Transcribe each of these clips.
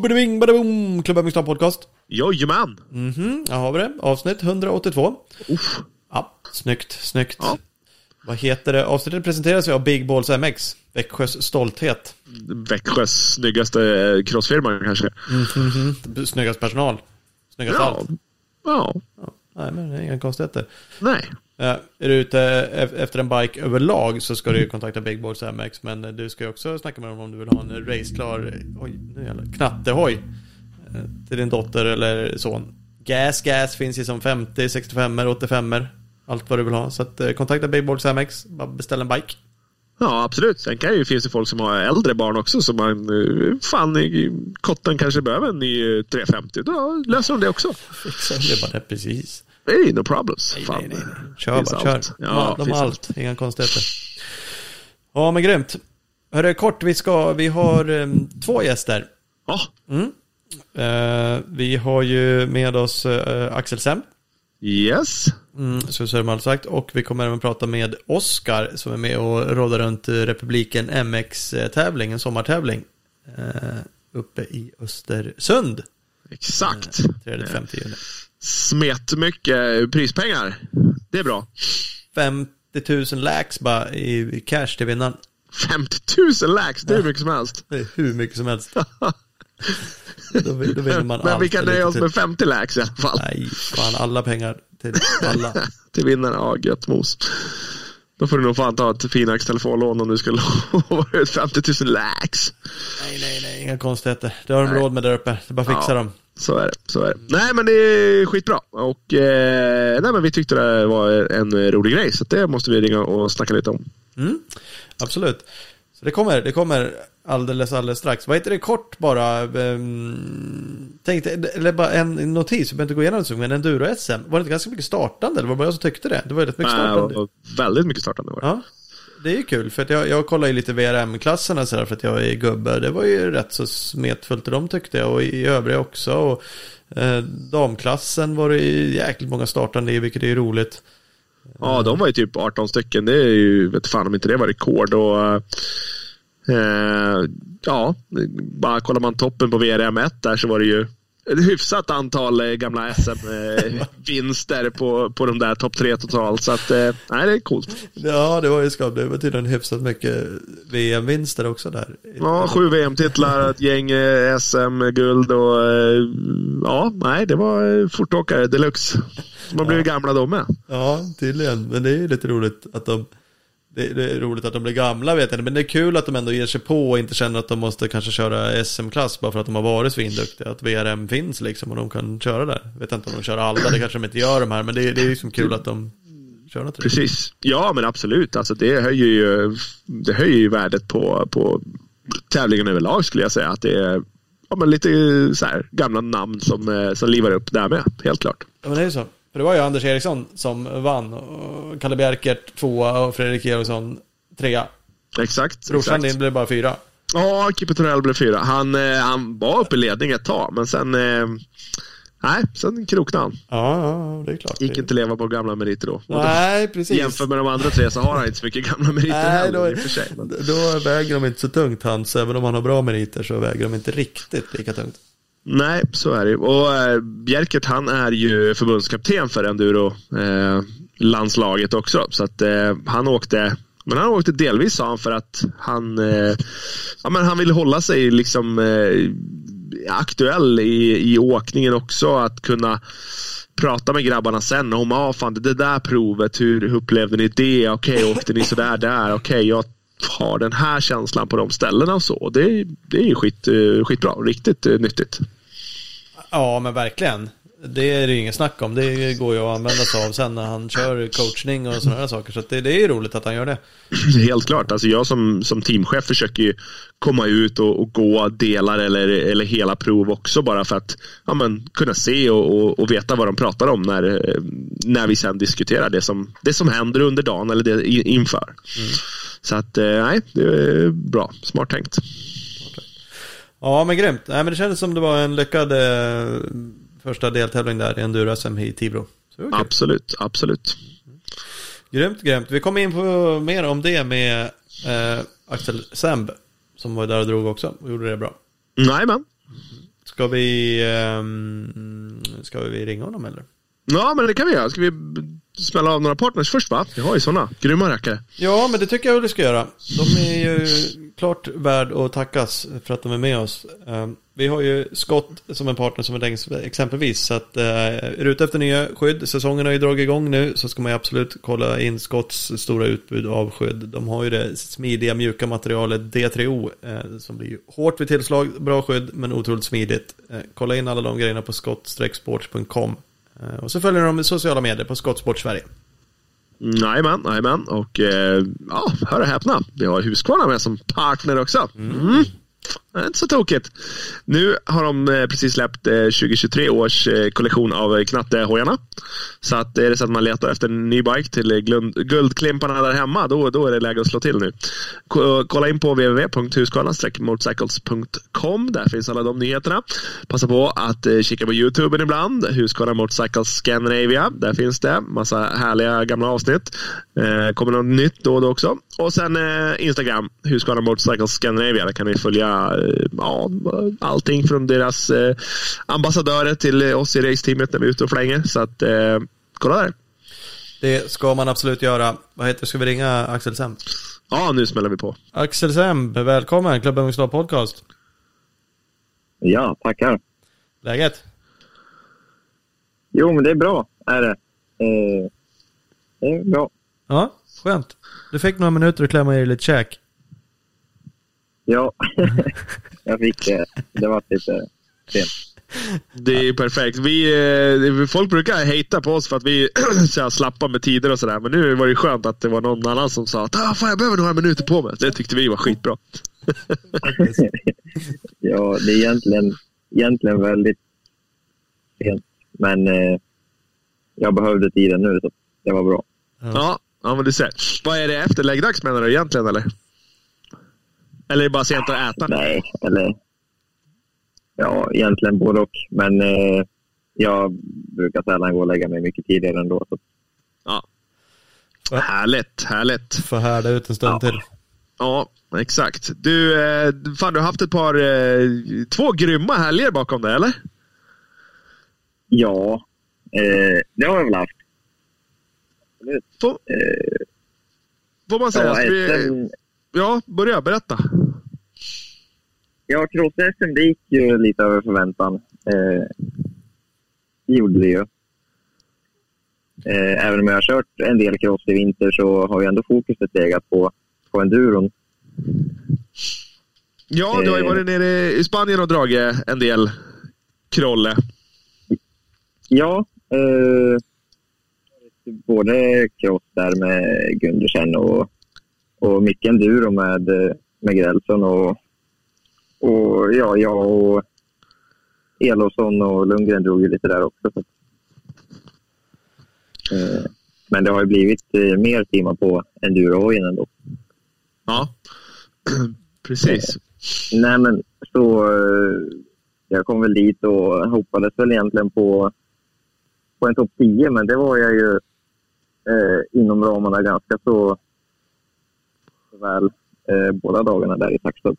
bada bing, bada boom! Klubben Mixed Podcast. Jojomän! Mhm, här har vi det. Avsnitt 182. Uff. Ja, snyggt, snyggt. Ja. Vad heter det? Avsnittet presenteras ju av Big Balls MX. Växjös stolthet. Växjös snyggaste crossfirma kanske. Mhm, Snyggast personal. Snyggast Ja. allt. Ja. Ja, nej, men det är inga konstigheter. Nej. Eh, är du ute efter en bike överlag så ska du ju kontakta Big Balls MX. Men du ska ju också snacka med dem om du vill ha en raceklar oj, nu jävlar, knattehoj. eh, Till din dotter eller son. Gas, gas finns ju som 50, 65, 85 Allt vad du vill ha. Så att, eh, kontakta Big Balls MX. Bara beställ en bike. Ja, absolut. Sen kan ju, finns det folk som har äldre barn också som man, fan, i- kotten kanske behöver en ny eh, 350. Då löser de det också. Fixar det bara det precis. Det är no problems. Nej, Fan. nej, nej. Kör bara, kör. allt. Ja, de har allt. Inga konstigheter. Ja, men grymt. Hörru, kort, vi, ska, vi har em, två gäster. Ja, Eh, vi har ju med oss eh, Axel Sem, yes. mm, så det sagt. Och vi kommer även prata med Oskar som är med och rådar runt Republiken MX-tävling, en sommartävling. Eh, uppe i Östersund. Exakt. 3-5 juni. Smet mycket prispengar. Det är bra. 50 000 lax bara i cash till vinnaren. 50 000 lax, det är hur mycket som helst. Det är hur mycket som helst. Då, då vinner man Men allt vi kan nöja oss med 50 lax i alla fall. Nej, fan alla pengar till alla. till vinnaren. Ja, gött mos. Då får du nog fan ta ett Finax telefonlån om du ska lova ut 50 000 lax. Nej, nej, nej, inga konstigheter. Det har de Nej. råd med där uppe. Det är bara att fixa Ja. dem. Så är det. Så är det. Nej, men det är skitbra. Och eh, nej, men vi tyckte det var en rolig grej. Så det måste vi ringa och snacka lite om. Mm, absolut. Så det kommer, det kommer alldeles, alldeles strax. Vad heter det kort bara? Um, tänkte, eller bara en notis, vi behöver inte gå igenom det så, men Enduro-SM. Var det inte ganska mycket startande? Eller var det bara jag som tyckte det? Det var rätt mycket startande. var väldigt mycket startande. Var det. Ja, det är ju kul. För att jag, jag kollar ju lite VRM-klasserna sådär för att jag är gubbe. Det var ju rätt så smetfullt i dem tyckte jag. Och i övriga också. Och eh, damklassen var det ju jäkligt många startande i, vilket är ju roligt. Ja, de var ju typ 18 stycken. Det är ju, vet fan om inte det var rekord. Och, eh, eh ja, bara kollar man toppen på VRM1 där så var det ju ett hyfsat antal eh, gamla SM-vinster på, på de där topp tre totalt. Så att, eh, nej, det är coolt. Ja, det var ju skap. Det var tydligen hyfsat mycket VM-vinster också där. Ja, sju VM-titlar, ett gäng eh, SM-guld och ja, nej, det var fortåkare deluxe. Som har blivit gamla de med. Ja, tydligen. Men det är ju lite roligt att de... Det, det är roligt att de blir gamla vet jag inte. Men det är kul att de ändå ger sig på och inte känner att de måste kanske köra SM-klass bara för att de har varit svinduktiga. Att VRM finns liksom och de kan köra där. Vet inte om de kör alla, det kanske de inte gör de här. Men det, det är liksom kul att de kör något. Precis. Ja, men absolut. Alltså, det, höjer ju, det höjer ju värdet på, på tävlingen överlag skulle jag säga. Att det är ja, men lite så här, gamla namn som, eh, som livar upp där med. Helt klart. Ja, men det är ju så. För det var ju Anders Eriksson som vann. Och Kalle Bjerkert tvåa och Fredrik Georgsson trea. Exakt. Brorsan din blev bara fyra. Ja, Kipper Torell blev fyra. Han, eh, han var uppe i ledning ett tag, men sen... Eh, nej, sen kroknade han. Ja, ja, det är klart. Gick inte leva på gamla meriter då. Nej, precis. Jämfört med de andra tre så har han inte så mycket gamla meriter Nej, heller då, i och för sig. Då väger de inte så tungt hans. Även om han har bra meriter så väger de inte riktigt lika tungt. Nej, så är det ju. Och eh, Bjerkert han är ju förbundskapten för enduro eh, landslaget också. Så att eh, han åkte men han åkte delvis sa han för att han, eh, ja, men han ville hålla sig liksom eh, aktuell i, i åkningen också. Att kunna prata med grabbarna sen om, ah, fan, det där provet, hur, upplevde ni det? Okej, åkte ni sådär där? Okej, jag har den här känslan på de ställena och så. Det, det är ju skit, eh, skitbra, riktigt eh, nyttigt. Ja, men verkligen. Det är det ju inget snack om. Det går ju att använda sig av sen när han kör coachning och sådana här saker. Så det, det är ju roligt att han gör det. Helt klart. Alltså jag som, som teamchef försöker ju komma ut och, och gå delar eller, eller hela prov också bara för att ja, men, kunna se och, och, och veta vad de pratar om när, eh, när vi sen diskuterar det som, det som händer under dagen eller det inför. Så att eh, nej, det är bra. Smart tänkt. Ja, men grymt. Nej, men det kändes som det var en lyckad eh, första deltävling där i Enduro-SM i Tibro. Absolut, absolut. Grymt, grymt. Vi kommer in på mer om det med eh, Axel Semb. Som var där och drog också och gjorde det bra. Jajamän. Ska vi, um, ska vi ringa honom eller? Ja, men det kan vi göra. Ska vi smälla av några partners först va? Vi har ju sådana. Grymma rackare. Ja, men det tycker jag vi ska göra. De är ju klart värd att tackas för att de är med oss. Um, vi har ju Scott som en partner som är längst exempelvis. Så att uh, är du ute efter nya skydd, säsongen har ju dragit igång nu, så ska man ju absolut kolla in Scotts stora utbud av skydd. De har ju det smidiga mjuka materialet D3O uh, som blir hårt vid tillslag, bra skydd men otroligt smidigt. Uh, kolla in alla de grejerna på scott-sports.com. Och så följer de sociala medier på Skottsport Sverige. Jajamän, jajamän. Och eh, ja, hör och häpna. Vi har Husqvarna med som partner också. Mm. Det är inte så tokigt. Nu har de eh, precis släppt eh, 2023 års eh, kollektion av knattehojarna. Så att är det så att man letar efter en ny bike till guldklimparna där hemma, då, då är det läge att slå till nu. Kolla in på www.husqvarna-motorcycles.com. Där finns alla de nyheterna. Passa på att kika på YouTube ibland. Husqvarna Motorcycles Scandinavia. Där finns det massa härliga gamla avsnitt. Kommer något nytt då och då också. Och sen Instagram, Husqvarna Motorcycles Scandinavia. Där kan ni följa Eh, ja, allting från deras eh, ambassadörer till oss i raceteamet när vi är ute och flänger. Så att, eh, kolla där. Det ska man absolut göra. Vad heter Ska vi ringa Axel Semb? Ja, nu smäller vi på. Axel Semb, välkommen. Klubben Ungslag Podcast. Ja, tackar. Läget? Jo, men det är bra, är det. Eh, det är bra. Ja, skönt. Du fick några minuter att klämma i lite käk. Ja, jag fick det. Det var lite sent. Det är perfekt. Vi, eh, folk brukar hejta på oss för att vi är slappa med tider och sådär. Men nu var det skönt att det var någon annan som sa att ah, fan, jag behöver några minuter på mig. Det tyckte vi var skitbra. ja, det är egentligen, egentligen väldigt sent. Men eh, jag behövde tiden nu, så det var bra. Ja, ja men du ser. Vad är det efter läggdags menar du egentligen, eller? Eller är det bara sent att äta? Nej, eller... Ja, egentligen både och. Men eh, jag brukar sällan gå och lägga mig mycket tidigare ändå. Så. Ja. Härligt, härligt. Få härda ut en stund ja. till. Ja, exakt. Du, eh, fan, du har haft ett par, eh, två grymma helger bakom dig, eller? Ja, eh, det har jag väl haft. Får, eh, får man säga? Ja, vi, Ja, börja. Berätta. Ja, cross-SM det gick ju lite över förväntan. Eh, det gjorde det ju. Eh, även om jag har kört en del cross i vinter så har ju ändå fokuset legat på, på enduron. Ja, du har ju varit nere i Spanien och dragit en del krolle. Ja, eh, både cross där med Gundersen och och mycket enduro med, med Grälsson och, och ja, jag och Elofsson och Lundgren drog ju lite där också. Så. Eh, men det har ju blivit eh, mer timmar på endurohojen ändå. Ja, precis. Eh, nej, men så jag kom väl dit och hoppades väl egentligen på, på en topp 10, men det var jag ju eh, inom ramarna ganska så väl eh, båda dagarna där i Saxtorp.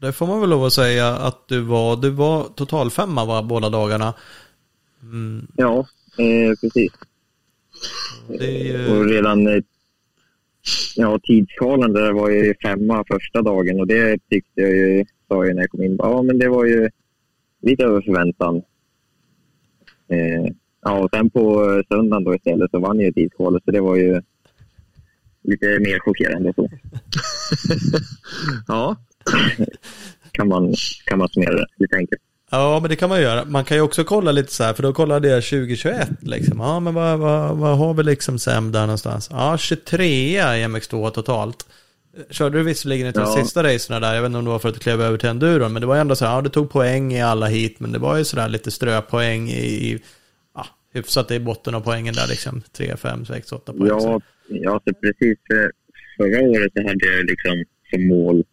Det får man väl lov att säga att du var. Du var total femma va, båda dagarna? Mm. Ja, eh, precis. Ju... Och redan eh, ja, tidsskalan där var ju femma första dagen och det tyckte jag ju, sa jag när jag kom in, ja men det var ju lite över förväntan. Eh, ja, och sen på söndagen då istället så vann jag tidskvalet så det var ju lite mer chockerande så. ja. kan, man, kan man summera det lite enkelt. Ja, men det kan man göra. Man kan ju också kolla lite så här, för då kollade jag 2021 liksom. Ja, men vad, vad, vad har vi liksom SEM där någonstans? Ja, 23 i MX2 totalt. Körde du visserligen inte ja. de sista racerna där, jag vet inte om det var för att du klev över till enduron, men det var ändå så här, ja, du tog poäng i alla hit, men det var ju sådär lite ströpoäng i, i ja, hyfsat i botten av poängen där liksom, 3, 5, 6, 8 poäng. Ja, Ja, så precis förra året så hade jag liksom som mål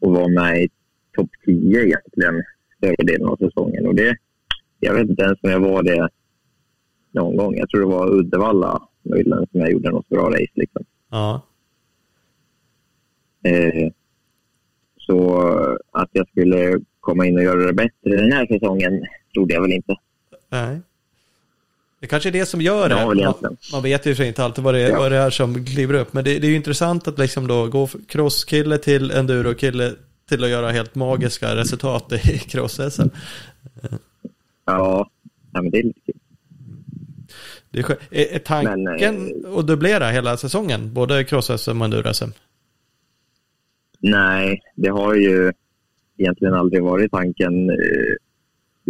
att vara med i topp 10 egentligen större delen av säsongen. Och det, jag vet inte ens om jag var det någon gång. Jag tror det var Uddevalla möjligen som jag gjorde något bra race. Liksom. Ja. Eh, så att jag skulle komma in och göra det bättre den här säsongen trodde jag väl inte. Nej. Det kanske är det som gör det. Ja, man, man, vet ju inte alltid vad det, är, ja. vad det är som kliver upp. Men det, det är ju intressant att liksom då gå crosskille till enduro-kille till att göra helt magiska resultat i cross-SM. Ja, men det är lite kul. Det är, är, är tanken men, eh, att dubblera hela säsongen? Både cross-SM och enduro-SM? Nej, det har ju egentligen aldrig varit tanken.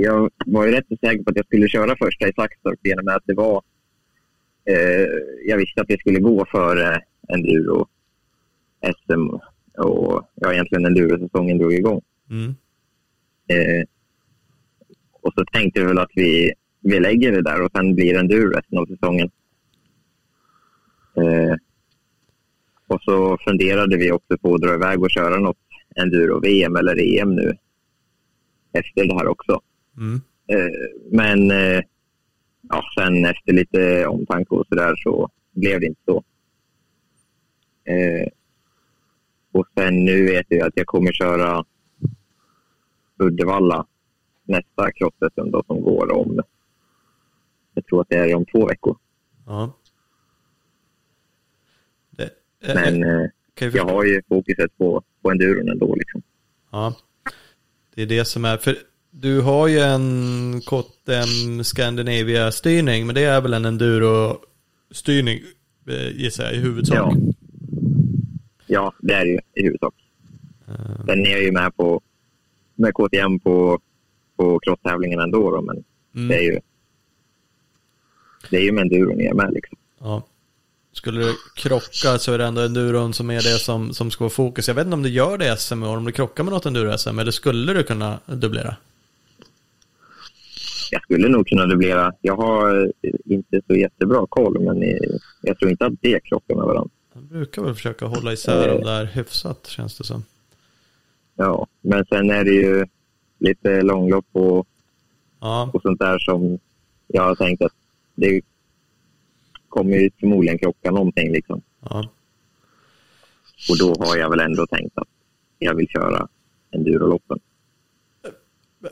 Jag var ju rätt säker på att jag skulle köra första i Saxtorp genom att det var... Eh, jag visste att det skulle gå före enduro, SM och ja, egentligen enduro-säsongen drog igång. Mm. Eh, och så tänkte vi väl att vi, vi lägger det där och sen blir det enduro resten av säsongen. Eh, och så funderade vi också på att dra iväg och köra något enduro-VM eller EM nu efter det här också. Mm. Eh, men eh, ja, sen efter lite omtanke och sådär så blev det inte så. Eh, och sen nu vet jag att jag kommer köra Uddevalla nästa cross som går om, jag tror att det är om två veckor. Ja. Det, Men äh, jag, jag har ju fokuset på, på enduron ändå liksom. Ja, det är det som är, för du har ju en KTM Scandinavia-styrning, men det är väl en enduro-styrning eh, gissar jag i huvudsak? Ja. ja, det är det ju i huvudsak. Uh. Sen är jag ju med på med KTM på, på crosstävlingen ändå, då, men mm. det är ju det är ju med enduron jag är med liksom. Ja. Skulle du krocka så är det ändå enduron som är det som, som ska vara fokus. Jag vet inte om du gör det i SM år, om du krockar med något enduro-SM, eller skulle du kunna dubblera? Jag skulle nog kunna dubblera. Jag har eh, inte så jättebra koll, men jag tror inte att det krockar med varandra. Man brukar väl försöka hålla isär dem där hyfsat, känns det som. Ja, men sen är det ju lite långlopp och, ja. och sånt där som jag har tänkt att det kommer ju förmodligen krocka någonting. Liksom. Ja. Och då har jag väl ändå tänkt att jag vill köra enduroloppen.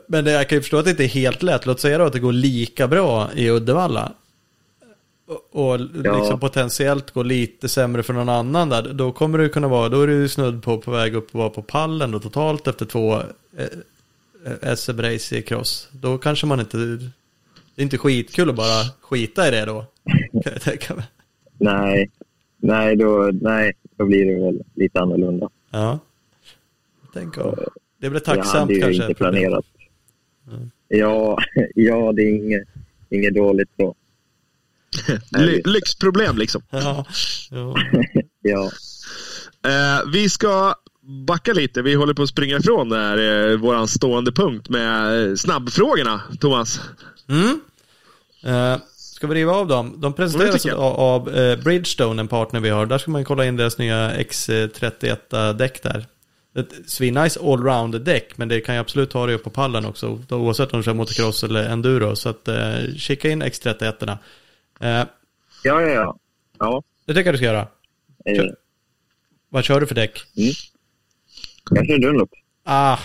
Men det, jag kan ju förstå att det inte är helt lätt. Låt säga då att det går lika bra i Uddevalla. Och, och ja. liksom potentiellt går lite sämre för någon annan där. Då kommer det kunna vara, då är du snudd på på väg upp och vara på pallen då totalt efter två eh, SM-race i cross. Då kanske man inte, det är inte skitkul att bara skita i det då. Kan jag tänka mig. Nej, nej då, nej, då blir det väl lite annorlunda. Ja. Tänk om. Det blir tacksamt kanske. Jag hade ju inte planerat Ja, ja det är inget, inget dåligt så. Lyxproblem liksom. Ja. ja. ja. Eh, vi ska backa lite. Vi håller på att springa ifrån där, eh, våran stående punkt med eh, snabbfrågorna, Thomas. Mm. Eh, ska vi riva av dem? De presenteras av, av eh, Bridgestone, en partner vi har. Där ska man kolla in deras nya X31-däck där ett svinnice allround-däck, men det kan ju absolut ta dig upp på pallen också, oavsett om du kör motocross eller enduro. Så att eh, kika in X31. Eh, ja, ja, ja. ja. Det tycker jag du ska göra. Eh. Kör. Vad kör du för däck? Mm. Jag kör Dunlop. Ah,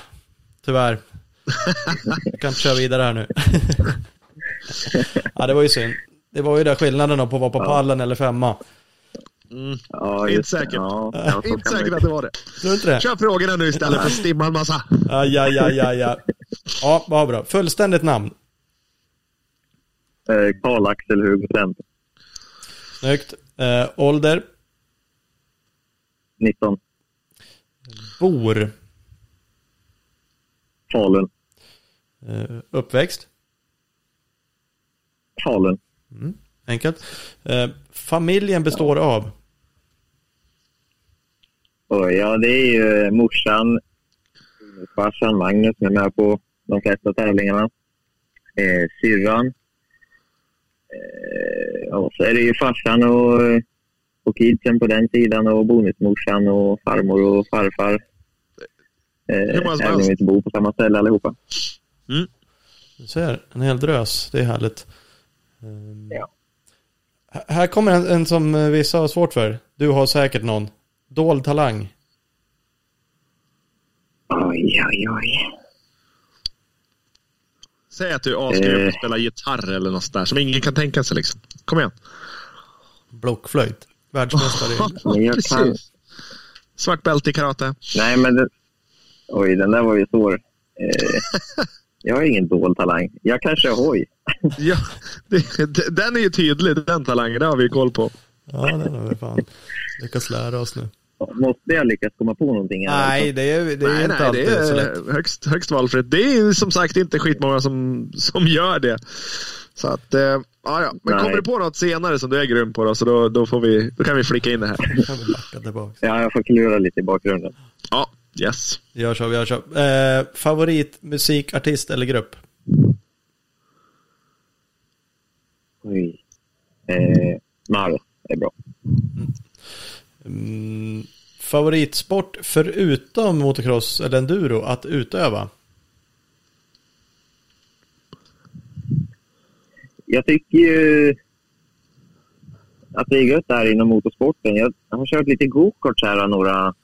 tyvärr. jag kan inte köra vidare här nu. ja, det var ju synd. Det var ju där skillnaden på att vara på ja. pallen eller femma. Mm. Ja, inte säkert. Ja, inte säkert att det var det. Tror inte det? Kör frågorna nu istället för att stimma en massa. Aj, aj, aj, aj, aj. Ja, vad bra. Fullständigt namn? Eh, Karl-Axel Hugosell. Snyggt. Eh, ålder? 19. Bor? Falun. Eh, uppväxt? Falun. Mm, enkelt. Eh, familjen består av? Och ja, det är ju morsan, farsan Magnus som är med på de flesta tävlingarna. Eh, syrran. Eh, och så är det ju farsan och, och kidsen på den sidan och bonusmorsan och farmor och farfar. Eh, även om vi inte bor på samma ställe allihopa. Mm. Du ser, en hel drös. Det är härligt. Um, ja. Här kommer en, en som vissa har svårt för. Du har säkert någon. Dold talang. Oj, oj, oj. Säg att du är asgrym och eh. spelar gitarr eller något där som ingen kan tänka sig liksom. Kom igen. Blockflöjt. Världsmästare. kan... Svart bälte i karate. Nej, men det... Oj, den där var ju svår. Eh, jag har ingen dold talang. Jag kanske är hoj. ja, det, den är ju tydlig, den talangen. Det har vi koll på. Ja, den har vi fan lyckats lära oss nu. Måste jag lyckas komma på någonting? Nej, det är, det är nej, inte nej, alltid det är så lätt. Högst, högst valfritt. Det är som sagt inte skitmånga som, som gör det. Så att, ja, ja. Men nej. kommer du på något senare som du är grym på då, så då, då, får vi, då kan vi flicka in det här. ja, jag får klura lite i bakgrunden. Ja, yes. Gör så, gör så. Eh, favorit musikartist eller grupp? Oj. Eh, Maro är bra. Mm. Mm, favoritsport förutom motocross eller enduro att utöva? Jag tycker ju att det är gött där inom motorsporten. Jag har kört lite gokart här några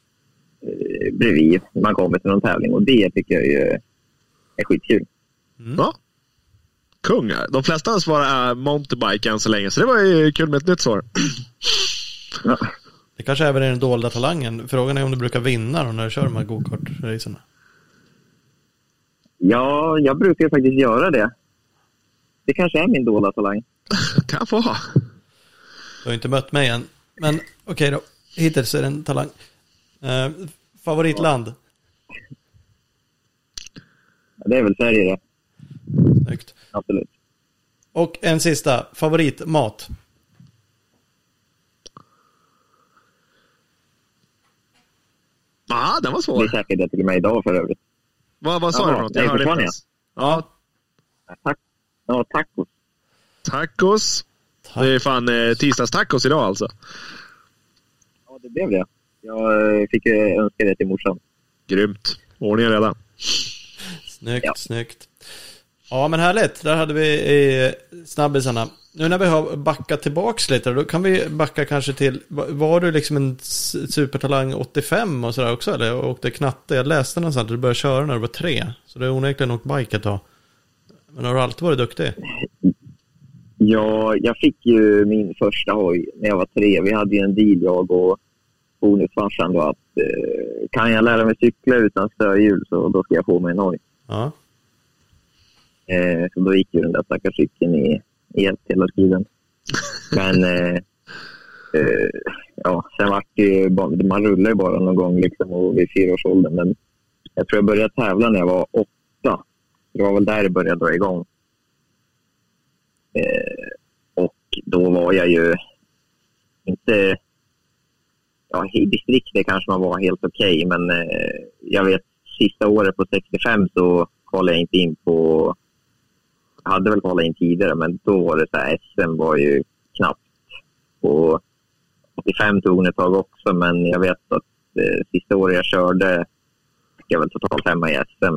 eh, bredvid man kommer till någon tävling och det tycker jag ju är skitkul. Mm. Ja. Kungar. De flesta svarar mountainbike än så länge, så det var ju kul med ett nytt svar. Ja. Det kanske även är den dolda talangen. Frågan är om du brukar vinna då när du kör de här gokart-racerna. Ja, jag brukar faktiskt göra det. Det kanske är min dolda talang. kan vara. Du har inte mött mig än. Men okej okay då. Hittills är det en talang. Eh, favoritland? Ja, det är väl Sverige det. Snyggt. Absolut. Och en sista. Favoritmat? Ja, den var svår. Det är säkert det till mig idag för övrigt. Vad, vad sa du för något? Jag hörde inte ens. Ja. Tack. Ja, tacos. Tacos. Tack. Det är fan eh, tisdagstacos idag alltså. Ja, det blev det. Jag eh, fick önska det till morsan. Grymt. Ordning redan. Snyggt, ja. snyggt. Ja, men härligt. Där hade vi snabbisarna. Nu när vi har backat tillbaks lite, då kan vi backa kanske till, var du liksom en supertalang 85 och sådär också eller? Och åkte knatte? Jag läste någonstans att du började köra när du var tre. Så du har onekligen åkt bike ett tag. Men har du alltid varit duktig? Ja, jag fick ju min första hoj när jag var tre. Vi hade ju en deal, jag och bonusfarsan att eh, kan jag lära mig cykla utan stödhjul så då ska jag få mig en hoj. Ja. Eh, så då gick ju den där stackars cykeln i helt hela tiden. Men eh, eh, ja, sen vart det ju, man rullar ju bara någon gång liksom och vid fyraårsåldern. Men jag tror jag började tävla när jag var åtta. Det var väl där det började dra igång. Eh, och då var jag ju inte... Ja, I distriktet kanske man var helt okej, okay, men eh, jag vet sista året på 65 så kvalade jag inte in på hade väl kvalat in tidigare, men då var det så här, SM var ju knappt. Och 85 tog ett tag också, men jag vet att eh, sista året jag körde fick jag väl totalt hemma i SM.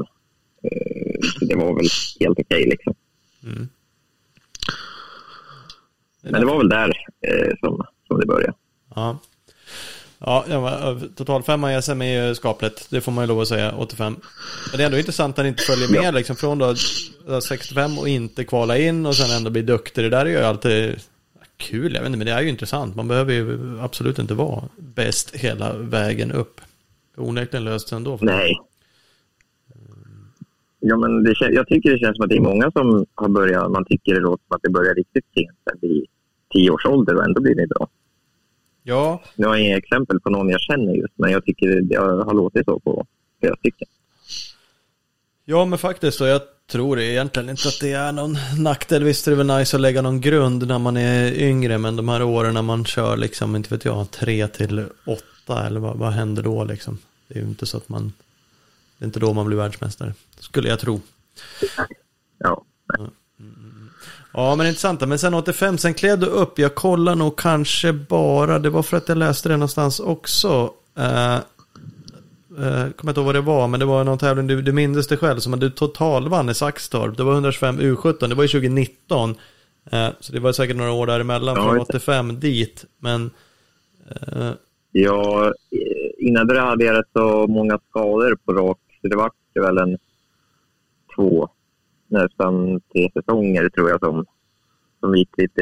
Eh, så det var väl helt okej okay, liksom. Mm. Men det var väl där eh, som, som det började. Ja. Ja, totalfemma i SM är ju skapligt. Det får man ju lov att säga, 85. Men det är ändå intressant att han inte följer med liksom från då 65 och inte kvala in och sen ändå bli duktig. Det där är ju alltid kul, jag vet inte, men det är ju intressant. Man behöver ju absolut inte vara bäst hela vägen upp. Onekligen löst ändå. Nej. Ja, men det, jag tycker det känns som att det är många som har börjat, man tycker det låter som att det börjar riktigt sent, vid tio års ålder och ändå blir det bra. Ja. Nu har jag inga exempel på någon jag känner just, men jag tycker det har låtit så på flera stycken. Ja, men faktiskt så. Jag tror egentligen inte att det är någon nackdel. Visst är det väl nice att lägga någon grund när man är yngre, men de här åren när man kör liksom, inte vet jag, tre till åtta eller vad, vad händer då liksom? Det är ju inte så att man, det är inte då man blir världsmästare, skulle jag tro. Ja. Ja, men intressant. Men sen 85, sen klev du upp. Jag kollar nog kanske bara, det var för att jag läste det någonstans också. Uh, uh, kommer inte ihåg vad det var, men det var någon tävling, du, du minns det själv, som att du totalvann i Saxtorp. Det var 125 U17, det var ju 2019. Uh, så det var säkert några år däremellan, ja, från 85 dit. Men... Uh, ja, innan det hade jag rätt så många skador på rak, så det var väl en två nästan tre säsonger tror jag som, som gick lite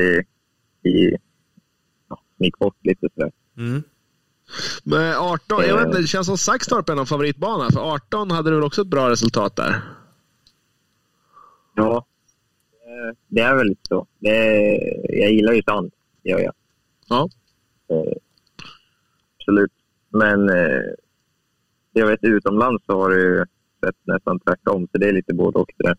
i, ja, gick bort lite sådär. Mm. Men 18, jag vet inte, det känns som Saxtorp är någon favoritbana. För 18 hade du väl också ett bra resultat där? Ja, det är väl lite så. Det, jag gillar ju sand, gör jag. Ja. Eh, absolut. Men eh, jag vet utomlands så har det ju sett nästan tvärtom, så det är lite både och det All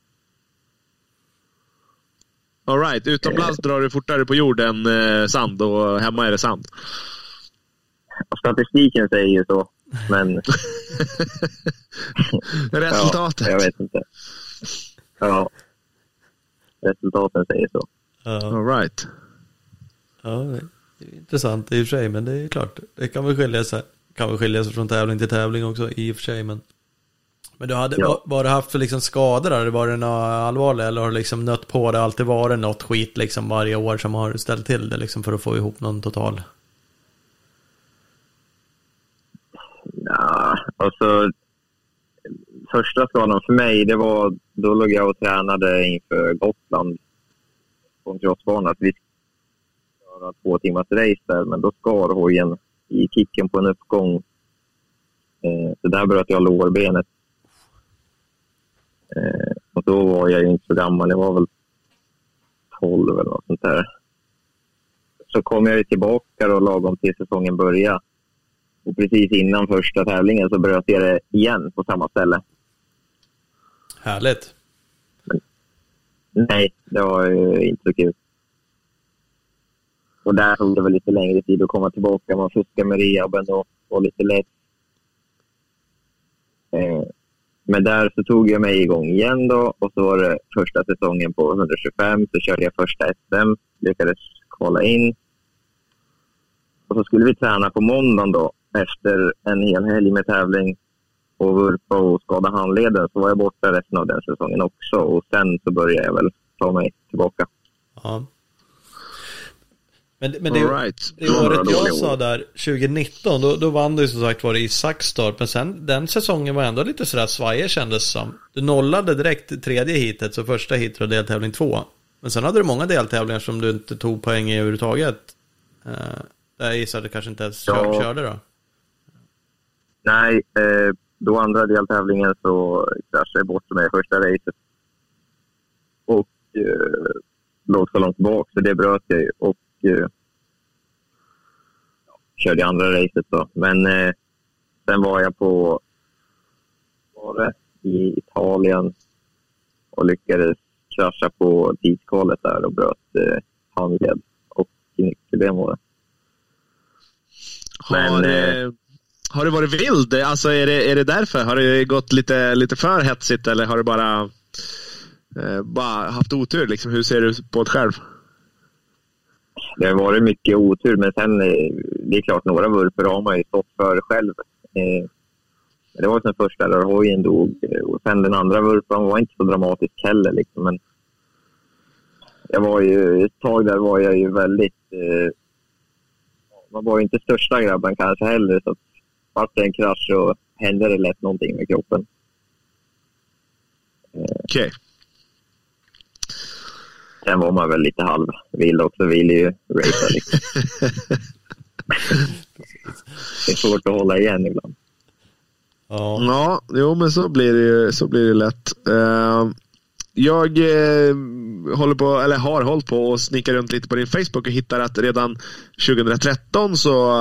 right. Utomlands eh. drar du fortare på jord än eh, sand och hemma är det sand? Statistiken säger ju så, men... Resultatet? Ja, jag vet inte. Ja. Resultaten säger så. All right. Ja, det är intressant i och för sig, men det är klart. Det kan väl skilja sig, kan väl skilja sig från tävling till tävling också i och för sig. Men, men du hade, ja. du haft för liksom skador? Har det varit något allvarligt eller har du liksom nött på det? Alltid varit något skit liksom varje år som har ställt till det liksom för att få ihop någon total? Ja, alltså första skadan för mig, det var, då låg jag och tränade inför Gotland på en crossbana. Vi skulle köra två timmars race där, men då skar hojen i kicken på en uppgång. Eh, så där bröt jag lårbenet. Eh, och då var jag inte så gammal, jag var väl 12 eller något sånt där. Så kom jag tillbaka då lagom till säsongen började. Och precis innan första tävlingen så bröt jag det igen på samma ställe. Härligt. nej, det var ju inte så kul. Och där tog det väl lite längre tid att komma tillbaka. Man fuskade med rehaben och var lite lätt. Eh, men där så tog jag mig igång igen då och så var det första säsongen på 125 så körde jag första SM, lyckades kvala in. Och så skulle vi träna på måndagen då efter en hel helg med tävling och vurpa och skada handleden så var jag borta resten av den säsongen också och sen så började jag väl ta mig tillbaka. Ja. Men, men det, right. det året jag sa där, 2019, då, då vann du som sagt var i Saxtorp. Men sen den säsongen var ändå lite sådär svajig kändes som. Du nollade direkt tredje hitet, så första hitet och deltävling två. Men sen hade du många deltävlingar som du inte tog poäng i överhuvudtaget. Uh, jag gissar att du kanske inte ens ja. körde då? Nej, eh, då andra deltävlingen så kraschade jag bort mig i första racet. Och eh, låg så långt bak så det bröt jag ju. Och eh, körde andra racet då. Men eh, sen var jag på var det, i Italien och lyckades krascha på tidskalet där och bröt eh, handled och nyckelben var det. Men, eh, har du varit vild? Alltså är det, är det därför? Har det gått lite, lite för hetsigt eller har du bara, eh, bara haft otur? Liksom? Hur ser du på det själv? Det har varit mycket otur, men sen eh, det är klart några vurpor har man ju stått för själv. Eh, det var den första där hojen dog eh, och sen den andra vurpan var inte så dramatisk heller. Liksom. Men jag var ju, ett tag där var jag ju väldigt... Eh, man var ju inte största grabben kanske heller. Så fast det en krasch så hände det lätt någonting med kroppen. Okej. Okay. Sen var man väl lite halvvild också. Vill ju racea lite. det är svårt att hålla igen ibland. Ja, ja jo men så blir det, så blir det lätt. Uh, jag eh, håller på, eller har hållit på och snickar runt lite på din Facebook och hittar att redan 2013 så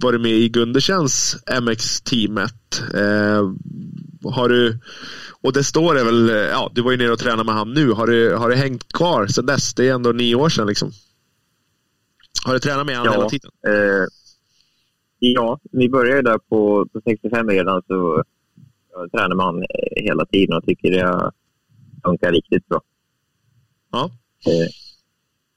var du med i Gundersens MX-teamet. Eh, har du, och det står det väl, ja du var ju nere och tränade med han nu. Har du, har du hängt kvar sedan dess? Det är ändå nio år sedan liksom. Har du tränat med honom ja, hela tiden? Eh, ja, vi började där på, på 65 redan så jag tränar med honom hela tiden och tycker det funkar riktigt bra. Ja. Eh,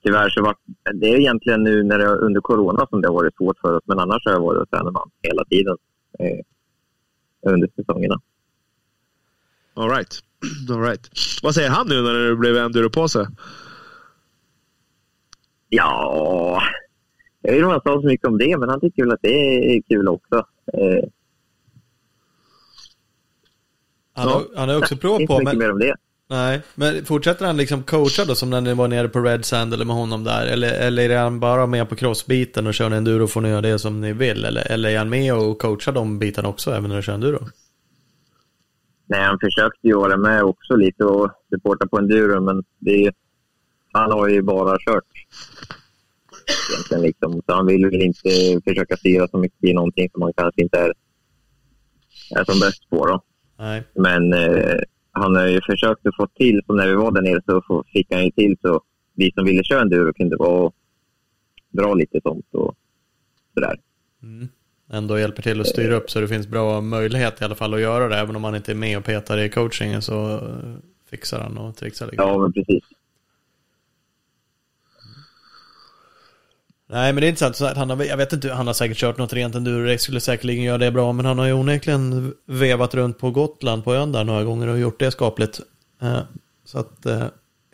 tyvärr så var det är egentligen nu när det, under corona som det har varit svårt för oss. Men annars har jag varit och tränat man hela tiden eh, under säsongerna. All right. All right. Vad säger han nu när det blev enduro på sig? Ja, jag vet inte om han sa så mycket om det, men han tycker väl att det är kul också. Eh, han, har, han har också provat på, men, mer om det. Nej, men fortsätter han liksom coacha då som när ni var nere på Red Sand eller med honom där? Eller, eller är han bara med på crossbiten och kör en enduro får ni göra det som ni vill? Eller, eller är han med och coachar de bitarna också även när du kör enduro? Nej, han försökte ju vara med också lite och supporta på enduro men det är, han har ju bara kört. Egentligen liksom. Så han vill väl inte försöka styra så mycket i någonting som han kanske inte är, är som bäst på. Då. Nej. Men eh, han har ju försökt att få till, så när vi var där nere så fick han ju till så vi som ville köra enduro kunde vara och dra lite sånt och sådär. Mm. Ändå hjälper till att styra upp så det finns bra möjlighet i alla fall att göra det. Även om man inte är med och petar i coachingen så eh, fixar han och trixar lite. Ja, men precis. Nej, men det är inte så att han har, jag vet inte, han har säkert kört något rent enduro, skulle säkerligen göra det bra, men han har ju onekligen vevat runt på Gotland, på ön där några gånger och gjort det skapligt. Eh, så att eh,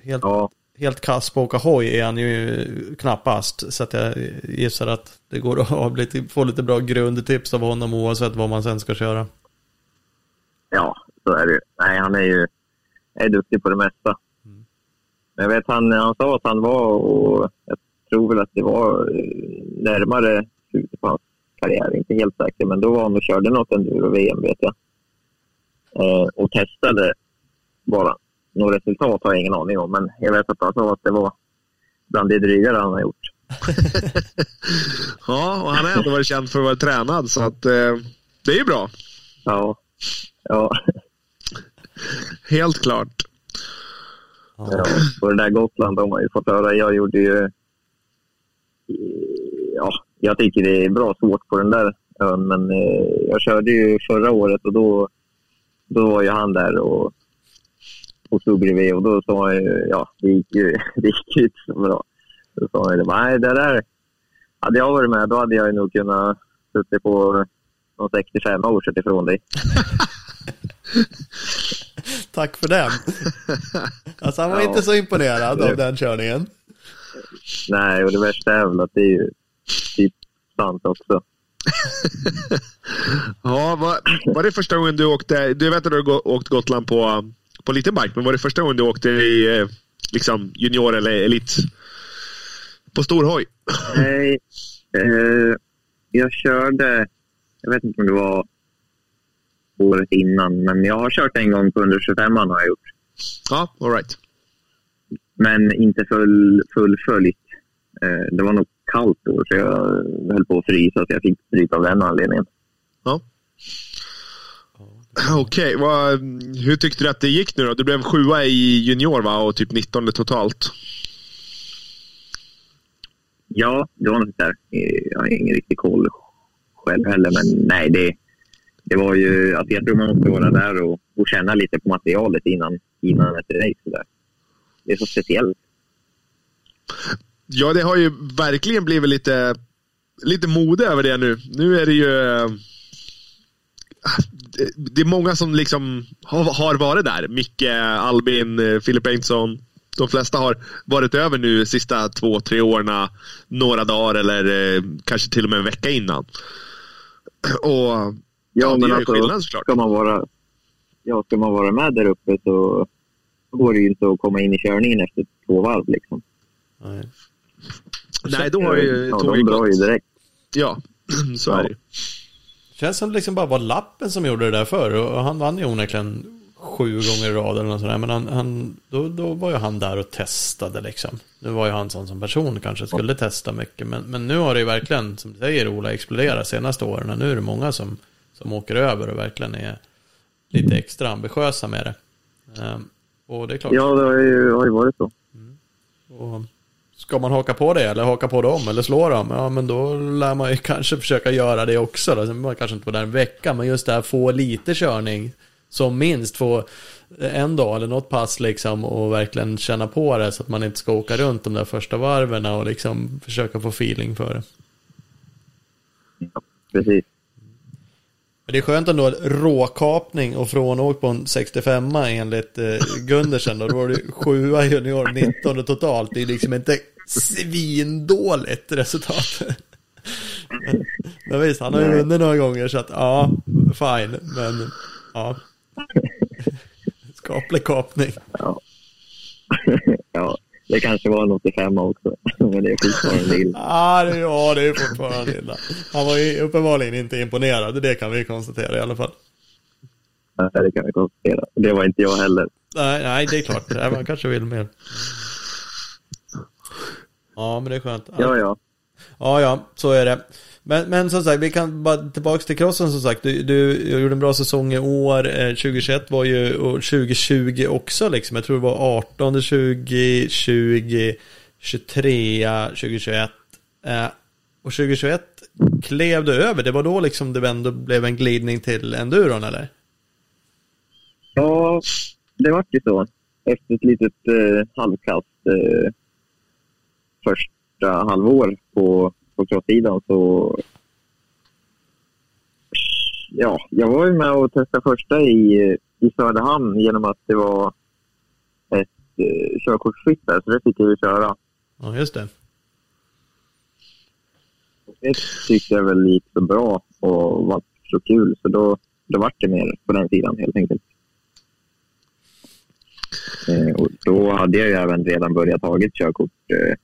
helt, ja. helt kass på att åka hoj är han ju knappast, så att jag gissar att det går att ha lite, få lite bra grundtips av honom oavsett vad man sen ska köra. Ja, så är det ju. Nej, han är ju är duktig på det mesta. Mm. Jag vet, han, han sa att han var och jag tror väl att det var eh, närmare slutet på hans karriär, inte helt säker, men då var han och körde något enduro-VM vet jag. Eh, och testade bara. Några resultat har jag ingen aning om, men jag vet att han sa att det var bland det drygare han har gjort. ja, och han har ändå varit känd för att vara tränad, så att eh, det är ju bra. Ja. ja. Helt klart. Ja, på det där Gotland de har ju fått höra. Jag gjorde ju ja, jag tycker det är bra svårt på den där ön, men eh, jag körde ju förra året och då, då var ju han där och, och stod bredvid och då sa han ju, ja, det gick ju det gick inte så bra. Då sa han ju, nej det där, hade jag varit med då hade jag nog kunnat suttit på någon 65 och kört ifrån dig. Tack för den. Alltså han var ja. inte så imponerad av den körningen. Nej, och det värsta är väl att det är ju typ sant också. ja, var, var det första gången du åkte, du vet att du har åkt Gotland på, på liten bike, men var det första gången du åkte i eh, liksom junior eller elit på stor hoj? Nej, eh, jag körde, jag vet inte om det var året innan, men jag har kört en gång på 125 har jag gjort. Ja, all right. Men inte full, fullföljt. Eh, det var nog kallt då, så jag höll på att frysa, så jag fick stryk av den anledningen. Ja. Okej, okay. hur tyckte du att det gick nu då? Du blev sjua i junior va? och typ 19 totalt. Ja, det var något där. Jag har ingen riktig koll själv heller, men nej, det, det var ju... Alltså jag tror man måste vara där och, och känna lite på materialet innan, innan ett race. Där det är så speciellt. Ja, det har ju verkligen blivit lite, lite mode över det nu. Nu är det ju... Eh, det är många som liksom har varit där. Micke, Albin, eh, Filip Bengtsson. De flesta har varit över nu sista två, tre åren. Några dagar eller eh, kanske till och med en vecka innan. Och ja, ja men alltså, skillnad såklart. Ska man, vara, ja, ska man vara med där uppe så då går det ju inte att komma in i körningen efter två varv. Liksom. Nej. Nej, då har ju ja, tåget gått. ju direkt. Ja, så ja. är det Känns som det liksom bara var lappen som gjorde det där förr och han vann ju onekligen sju gånger i rad eller något sådär. Men han, han, då, då var ju han där och testade liksom. Nu var ju han sån som person kanske skulle ja. testa mycket. Men, men nu har det ju verkligen, som du säger Ola, exploderat senaste åren. Nu är det många som, som åker över och verkligen är lite extra ambitiösa med det. Um, och det är klart. Ja, det har ju, har ju varit så. Mm. Och ska man haka på det eller haka på dem eller slå dem? Ja, men då lär man ju kanske försöka göra det också. Då. Man kanske inte vara där en vecka, men just det här få lite körning. Som minst få en dag eller något pass liksom och verkligen känna på det så att man inte ska åka runt de där första varven och liksom försöka få feeling för det. Ja, precis. Men det är skönt ändå, råkapning och frånåkt på en 65 enligt eh, Gundersen. Då, då var det 7 junior, 19 totalt. Det är liksom inte svindåligt resultat. Men visst, han har ju vunnit några gånger så att ja, fine. Men ja. Skaplig kapning. Ja. ja, det kanske var en 85 också. Men det är fortfarande illa. Ah, det, ja, det är fortfarande illa. Han var ju uppenbarligen inte imponerad. Det kan vi konstatera i alla fall. Nej, det kan vi konstatera. Det var inte jag heller. Nej, nej det är klart. Man kanske vill mer. Ja, men det är skönt. Ja, ja. Ja, ja, så är det. Men, men som sagt, vi kan bara tillbaka till crossen som sagt. Du, du gjorde en bra säsong i år. Eh, 2021 var ju, och 2020 också liksom. Jag tror det var 18, 20, 20, 23, 2021. och 2021 klev du över. Det var då liksom det ändå blev en glidning till enduron eller? Ja, det var ju så. Efter ett litet eh, halvkast eh, första halvår på på crosssidan så... Ja, jag var ju med och testade första i, i Söderhamn genom att det var ett eh, körkortsfritt där, så det fick jag ju köra. Ja, just det. Det tyckte jag väl gick så bra och var så kul, så då, då vart det mer på den sidan helt enkelt. Eh, och då hade jag ju även redan börjat tagit körkort eh,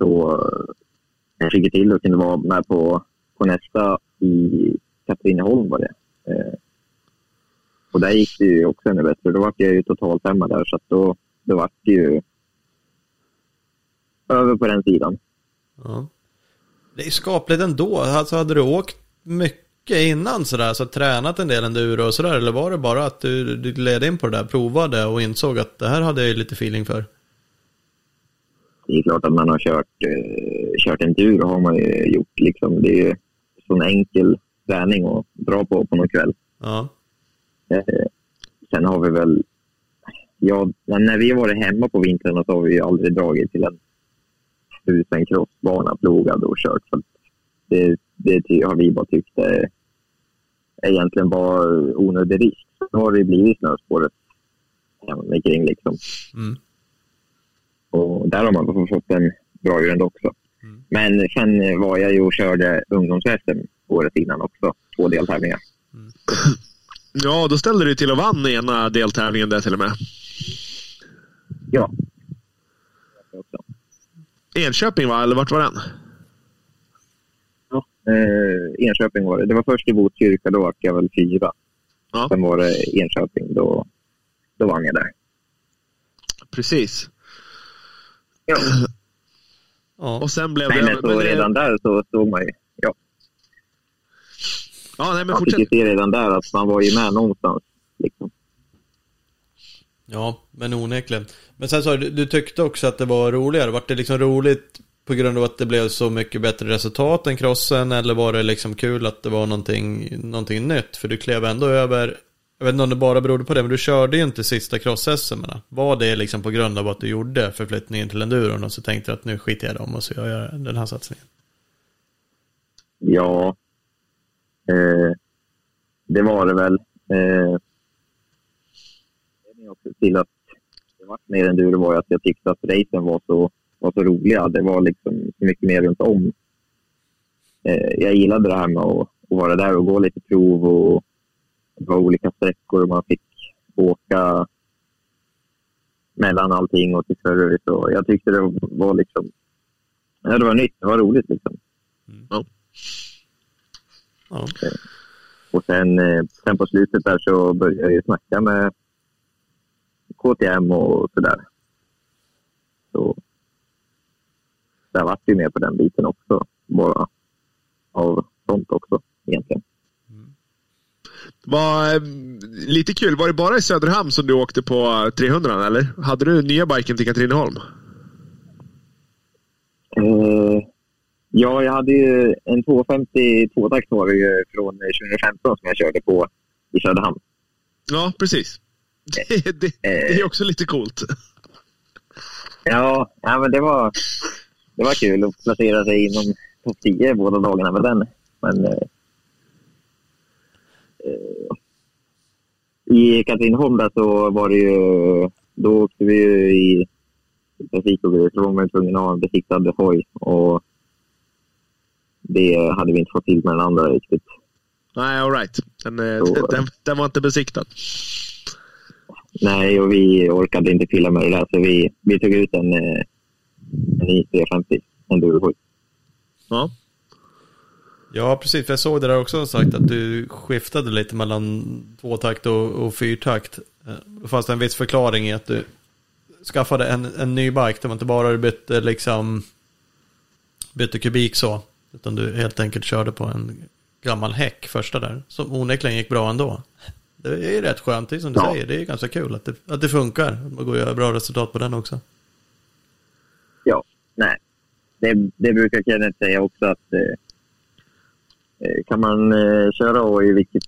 så eh, jag fick till och kunde vara med på, på nästa i Katrineholm var det. Eh, och där gick det ju också ännu bättre. Då var jag ju totalt femma där så att då, då var det ju över på den sidan. Ja. Det är skapligt ändå. Alltså hade du åkt mycket innan sådär, så tränat en del enduro och sådär, eller var det bara att du, du gled in på det där, provade och insåg att det här hade jag lite feeling för? Det är klart att man har kört, eh, kört en tur har man ju gjort. Liksom. Det är ju sån enkel träning att dra på på någon kväll. Ja. Eh, sen har vi väl... Ja, när vi har varit hemma på vintern så har vi ju aldrig dragit till en tusen crossbana plogad och kört. Så det, det har vi bara tyckt är, egentligen var onödig risk. Så har det blivit snöspåret hemomkring liksom. Mm. Och där har man fått en bra grund också. Mm. Men sen var jag ju och körde ungdoms-SM året innan också, två deltävlingar. Mm. Ja, då ställde du till och vann ena deltävlingen där till och med. Ja. Enköping va, eller vart var den? Ja, eh, Enköping var det. Det var först i Botkyrka, då var jag väl fyra. Ja. Sen var det Enköping, då, då vann jag där. Precis. Ja. Och sen blev nej, det... Men så redan där så såg man ju... Ja. Ja, nej, men man fortsätt. fick ju se redan där att man var ju med någonstans. Liksom. Ja, men onekligen. Men sen sa du, du tyckte också att det var roligare. Var det liksom roligt på grund av att det blev så mycket bättre resultat än crossen? Eller var det liksom kul att det var någonting, någonting nytt? För du klev ändå över jag vet inte om det bara berodde på det, men du körde ju inte sista cross-SM. Var det liksom på grund av att du gjorde förflyttningen till enduron och så tänkte du att nu skiter jag i dem och så gör jag den här satsningen? Ja, eh, det var det väl. Eh, också till att det var mer enduro var att jag tyckte att racen var så, var så roliga. Det var liksom så mycket mer runt om. Eh, jag gillade det här med att, att vara där och gå lite prov och det var olika sträckor och man fick åka mellan allting och till service. Och jag tyckte det var liksom... Ja, det var nytt. Det var roligt liksom. Mm. Ja. Ja. Och sen, eh, sen på slutet där så började jag ju snacka med KTM och sådär. Så där vart ju med på den biten också. Bara av sånt också egentligen. Var, eh, lite kul, var det bara i Söderhamn som du åkte på 300 eller? Hade du nya biken till Katrineholm? Uh, ja, jag hade ju en 250 tvåtakt var det ju från 2015 som jag körde på i Söderhamn. Ja, precis. Det, det, det är också lite coolt. Ja, ja men det var, det var kul att placera sig inom topp 10 båda dagarna med den. Men eh, Eh, I Katrineholm där så var det ju, då åkte vi ju i trafik och grejer, så var man tvungen att ha en besiktad hoj och det hade vi inte fått till med den andra riktigt. Nej, alright. Den, eh, den, den, var inte besiktad. Nej, och vi orkade inte pilla med det där, så vi, vi tog ut en, eh, en I350 enduro Ja. Ja, precis. För jag såg det där också sagt att du skiftade lite mellan tvåtakt och, och fyrtakt. Det fanns en viss förklaring i att du skaffade en, en ny bike. Det var inte bara du bytte liksom bytte kubik så. Utan du helt enkelt körde på en gammal häck första där. Som onekligen gick bra ändå. Det är rätt skönt, det är som du ja. säger. Det är ganska kul att det, att det funkar. Man går att göra bra resultat på den också. Ja, nej. Det, det brukar Kenneth säga också att eh, eh kan man eh, köra och i vilket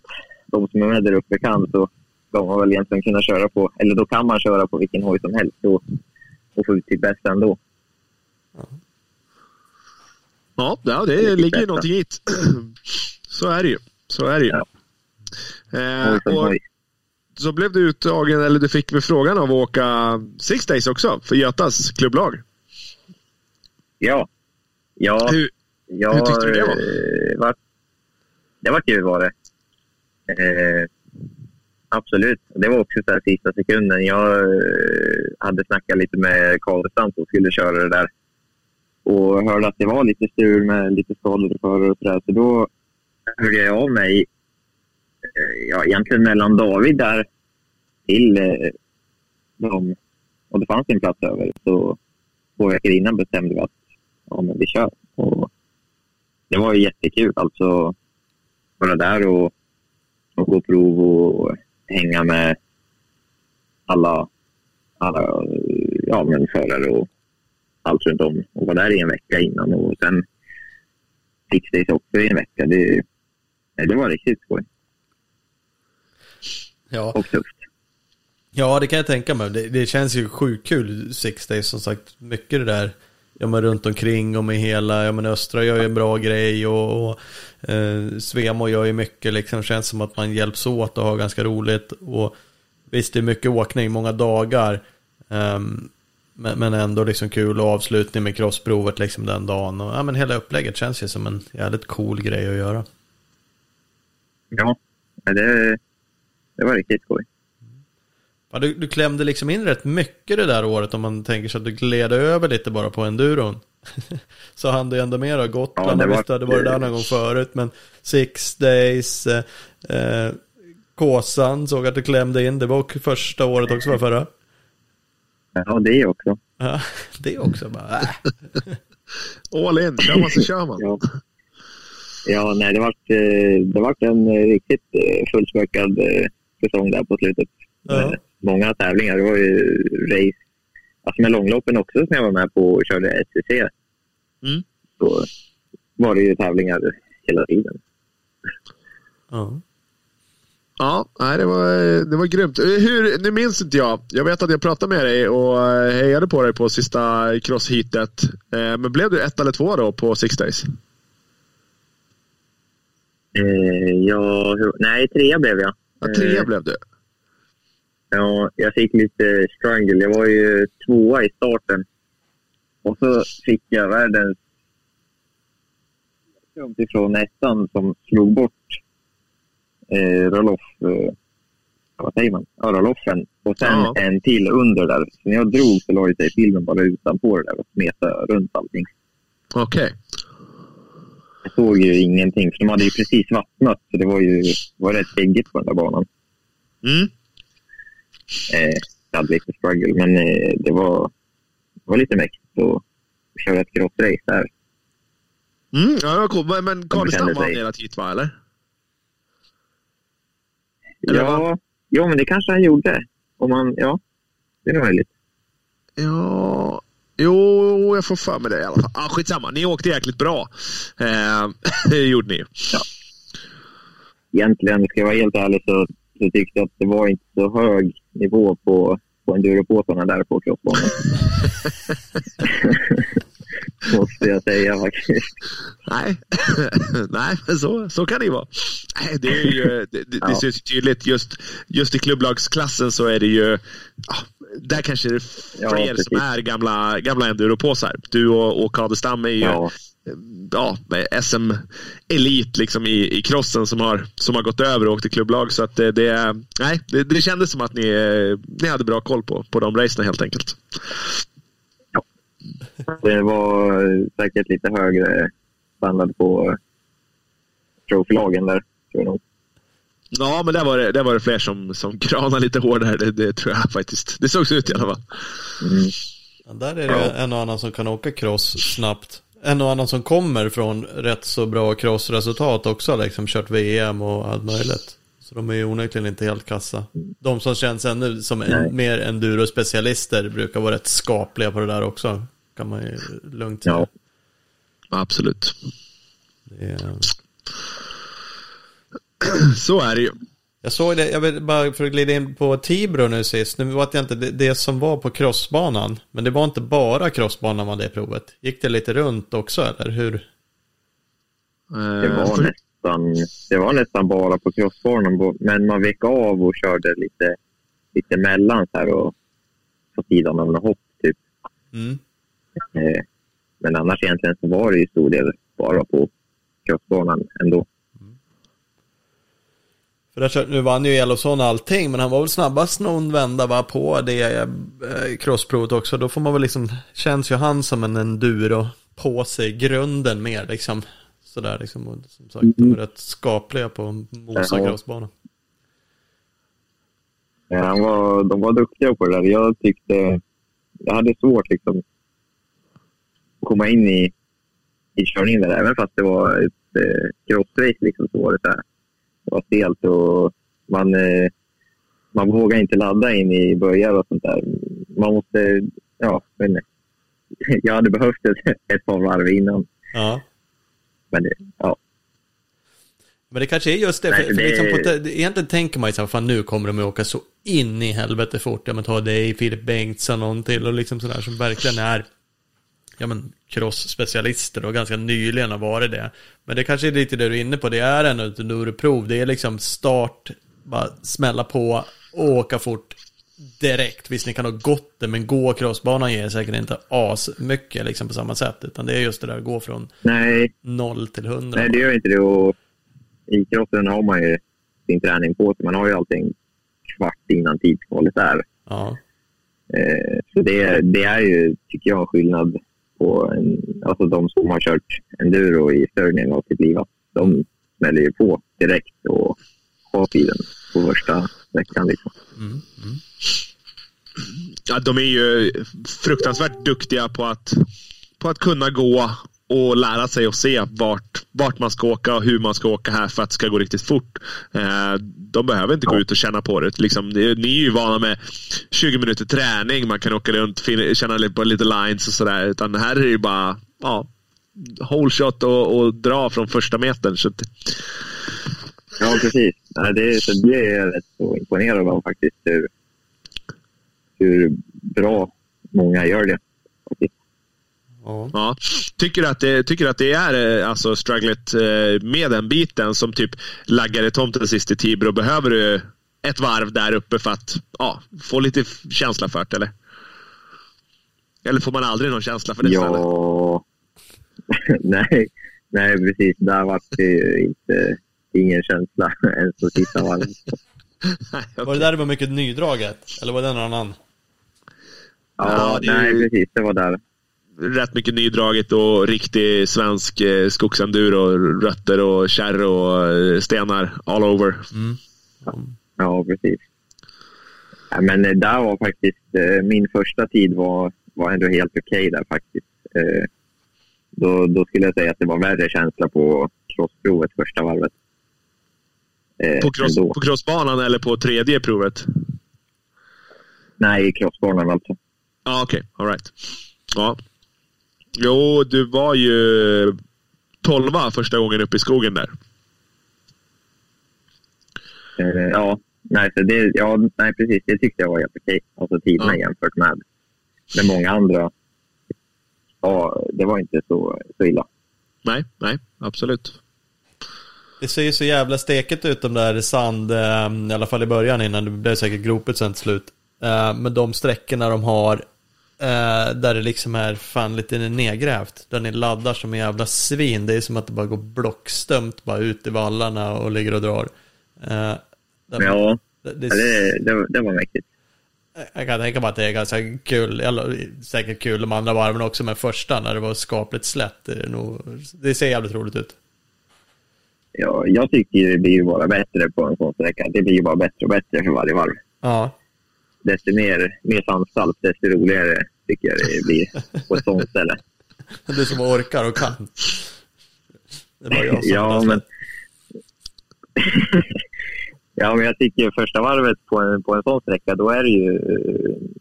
de som är med där uppe kan så ska man väl egentligen kunna köra på, eller då kan man köra på vilken hoj som helst och, och få ut sitt bästa ändå. Ja. Ja, det, det ligger ju någonting i det. Så är det ju. Så är det ju. Ja. Eh, och så blev du uttagen, eller du fick väl frågan av att åka Six Days också för Götas klubblag. Ja. ja hur, ja, hur tyckte du det var? Eh, var det var kul var det. Eh, absolut. Det var också så här sista sekunden. Jag eh, hade snackat lite med Karlsson som skulle köra det där och hörde att det var lite strul med lite skadade förare och sådär. Så då hörde jag av mig, eh, ja, egentligen mellan David där till eh, dem. Och det fanns en plats över. Så två veckor innan bestämde vi att ja, men vi kör. Och det var ju jättekul. Alltså vara där och, och gå prov och hänga med alla, alla ja, men förare och allt runt om och var där i en vecka innan och sen Six Days också i en vecka. Det, det var riktigt skoj. Ja. Och tufft. Ja, det kan jag tänka mig. Det, det känns ju sjukt kul, Six Days, som sagt. Mycket det där, ja men runt omkring och med hela, ja men Östra gör ju en bra grej och, och eh, Svemo gör ju mycket liksom. Känns som att man hjälps åt och har ganska roligt. Och visst, det är mycket åkning, många dagar. Eh, men, men ändå liksom kul och avslutning med crossprovet liksom den dagen. Och, ja, men hela upplägget känns ju som en jävligt cool grej att göra. Ja, det, det var riktigt skoj. Ja, du, du klämde liksom in rätt mycket det där året om man tänker sig att du gled över lite bara på enduron. så han du ändå med då, Gotland, ja, var... visst du hade varit där någon gång förut, men Six Days, eh, eh, Kåsan såg att du klämde in, det var första året också var förra? Ja, det också. Ja, det också bara. Äh. All in, kör man så kör man. Ja, ja nej, det var, eh, det var en eh, riktigt fullspäckad säsong där på slutet. Ja. Många tävlingar. Det var ju race, alltså med långloppen också som jag var med på och körde SCC. Mm. Så var det ju tävlingar hela tiden. Ja. Ja, nej, det, var, det var grymt. Hur, nu minns inte jag. Jag vet att jag pratade med dig och hejade på dig på sista crossheatet. Eh, men blev du ett eller två då på Six Days? Eh, ja, nej, trea blev jag. Ja, trea eh, blev du? Ja, jag fick lite strangle. Jag var ju tvåa i starten. Och så fick jag världens ifrån ettan som slog bort eh, Roloff, eh, vad säger man, ja, Roloffen och sen ja. en till under där. Så när jag drog så la sig filmen bara utanpå det där och smetade runt allting. Okej. Okay. Jag såg ju ingenting, för de hade ju precis vattnat så det var ju var rätt geggigt på den där banan. Mm. Eh, jag hade lite struggle, men eh, det, var, det var lite mäktigt att köra ett crossrace där. Mm, ja, cool. Men Karlshamn vann ert hit, va? Eller? ja, ja, men det kanske han gjorde. Om man, ja, det är möjligt. Ja, jo, jag får för mig det i alla fall. Ah, skitsamma, ni åkte jäkligt bra. Eh, det gjorde ni ju. Ja. Egentligen, ska jag vara helt ärlig, så, så tyckte jag att det var inte så hög nivå på, på enduropåsarna där på crossbanan. måste jag säga faktiskt. Nej, Nej men så, så kan det ju vara. Nej, det är ju det, det, ja. syns tydligt. Just, just i klubblagsklassen så är det ju där kanske det är fler ja, som är gamla, gamla enduropåsar. Du och, och Kadestam är ju ja. Ja, SM elit liksom i, i crossen som har, som har gått över och åkt i klubblag. Så att det, det, nej, det, det kändes som att ni, ni hade bra koll på, på de racen helt enkelt. Ja, det var säkert lite högre standard på trofélagen där, tror jag nog. Ja, men där var det, där var det fler som, som kranade lite hårdare. Det, det tror jag faktiskt. Det såg så ut i alla fall. Mm. Ja, där är det ja. en och annan som kan åka cross snabbt. En och annan som kommer från rätt så bra crossresultat också. Liksom kört VM och allt möjligt. Så de är ju onekligen inte helt kassa. De som känns ännu som en, mer enduro-specialister brukar vara rätt skapliga på det där också. Kan man ju lugnt säga. Ja, absolut. Är... Så är det ju. Jag såg det, jag vill bara för att glida in på Tibro nu sist. Nu var det inte det, det som var på crossbanan. Men det var inte bara crossbanan var det provet. Gick det lite runt också eller hur? Det var nästan, det var nästan bara på crossbanan. Men man vek av och körde lite, lite mellan så här och på sidan av något hopp typ. Mm. Eh, men annars egentligen så var det ju stor del bara på crossbanan ändå. För där, nu vann ju Elofsson allting, men han var väl snabbast någon vända va, på det eh, crossprovet också. Då får man väl liksom, känns ju han som en enduro på sig, grunden mer liksom. Sådär liksom, och som sagt, de är mm. rätt skapliga på mosa crossbana. Ja, han var, de var duktiga på det där. Jag tyckte, jag hade svårt liksom att komma in i, i körningen där, även fast det var ett eh, crossrace liksom, så var det så här var stelt och man, eh, man vågar inte ladda in i böjar och sånt där. Man måste, ja, men jag hade behövt ett, ett par varv innan. Ja. Men ja. Men det kanske är just det, Nej, för, det... Liksom på, egentligen tänker man ju så här, fan nu kommer de att åka så in i helvete fort. Ja men ta dig, Filip Bengtsson, någon till och liksom sådär som verkligen är ja men cross-specialister och ganska nyligen har varit det. Men det kanske är lite det du är inne på, det är ändå ett enduroprov. Det är liksom start, bara smälla på och åka fort direkt. Visst, ni kan ha gått det, men gå crossbanan ger säkert inte as mycket liksom på samma sätt. Utan det är just det där att gå från Nej. 0 till 100. Nej, det gör inte det. Och I crossen har man ju sin träning på sig. Man har ju allting kvart innan tidskvalet är. Ja. Eh, så det, det är ju, tycker jag, skillnad på en, alltså de som har kört enduro i större delen av sitt liv, de smäller ju på direkt och har tiden på första veckan. Liksom. Mm, mm. Ja, de är ju fruktansvärt duktiga på att, på att kunna gå och lära sig att se vart, vart man ska åka och hur man ska åka här för att det ska gå riktigt fort. Eh, de behöver inte gå ut och känna på det. Liksom, ni är ju vana med 20 minuter träning. Man kan åka runt, känna på lite lines och sådär. Utan här är det ju bara ja, whole shot och, och dra från första metern. Så Ja, precis. Det, så det är jag rätt så imponerad av faktiskt. Hur, hur bra många gör det. Faktiskt. Ja. Tycker, du att det, tycker att det är eh, alltså, strugglet eh, med den biten som typ laggade tomten sist i Tibro? Behöver du ett varv där uppe för att ja, få lite känsla för det? Eller? eller får man aldrig någon känsla för det? Ja, nej, nej precis. Där var det inte, ingen känsla ens på sista varvet. okay. Var det där det var mycket nydraget? Eller var det någon annan? Ja, ja nej precis. Det var där rätt mycket nydraget och riktig svensk eh, skogsenduro. Rötter och kärr och eh, stenar all over. Mm. Ja, precis. Ja, men eh, där var faktiskt, eh, min första tid var, var ändå helt okej okay där faktiskt. Eh, då, då skulle jag säga att det var värre känsla på crossprovet första varvet. Eh, på, cross, på crossbanan eller på tredje provet? Nej, crossbanan alltså. Ja, ah, okej. Okay. All right. Ja. Jo, du var ju tolva första gången uppe i skogen där. Uh, ja, nej, så det, ja, nej, precis. Det tyckte jag var helt okej. Alltså tiderna ja. jämfört med, med många andra. Ja, det var inte så, så illa. Nej, nej, absolut. Det ser ju så jävla steket ut de där sand, ehm, i alla fall i början innan det blev säkert gropet sen till slut. Ehm, med de sträckorna de har Eh, där det liksom är fan lite nedgrävt. Där ni laddar som en jävla svin. Det är som att det bara går blockstömt bara ut i vallarna och ligger och drar. Eh, ja, det, det, det, det var mäktigt. Jag kan tänka mig att det är ganska kul, eller säkert kul de andra varven också, men första när det var skapligt slätt, det, nog, det ser jävligt roligt ut. Ja, jag tycker det blir bara bättre på en sån sträcka. Det blir bara bättre och bättre för varje varv. Ja. Desto mer, mer sandsalt, desto roligare tycker jag det blir på ett sånt ställe. Du som orkar och kan. Det är bara jag som ja, men... Ja, men jag tycker första varvet på en, på en sån sträcka, då är det ju...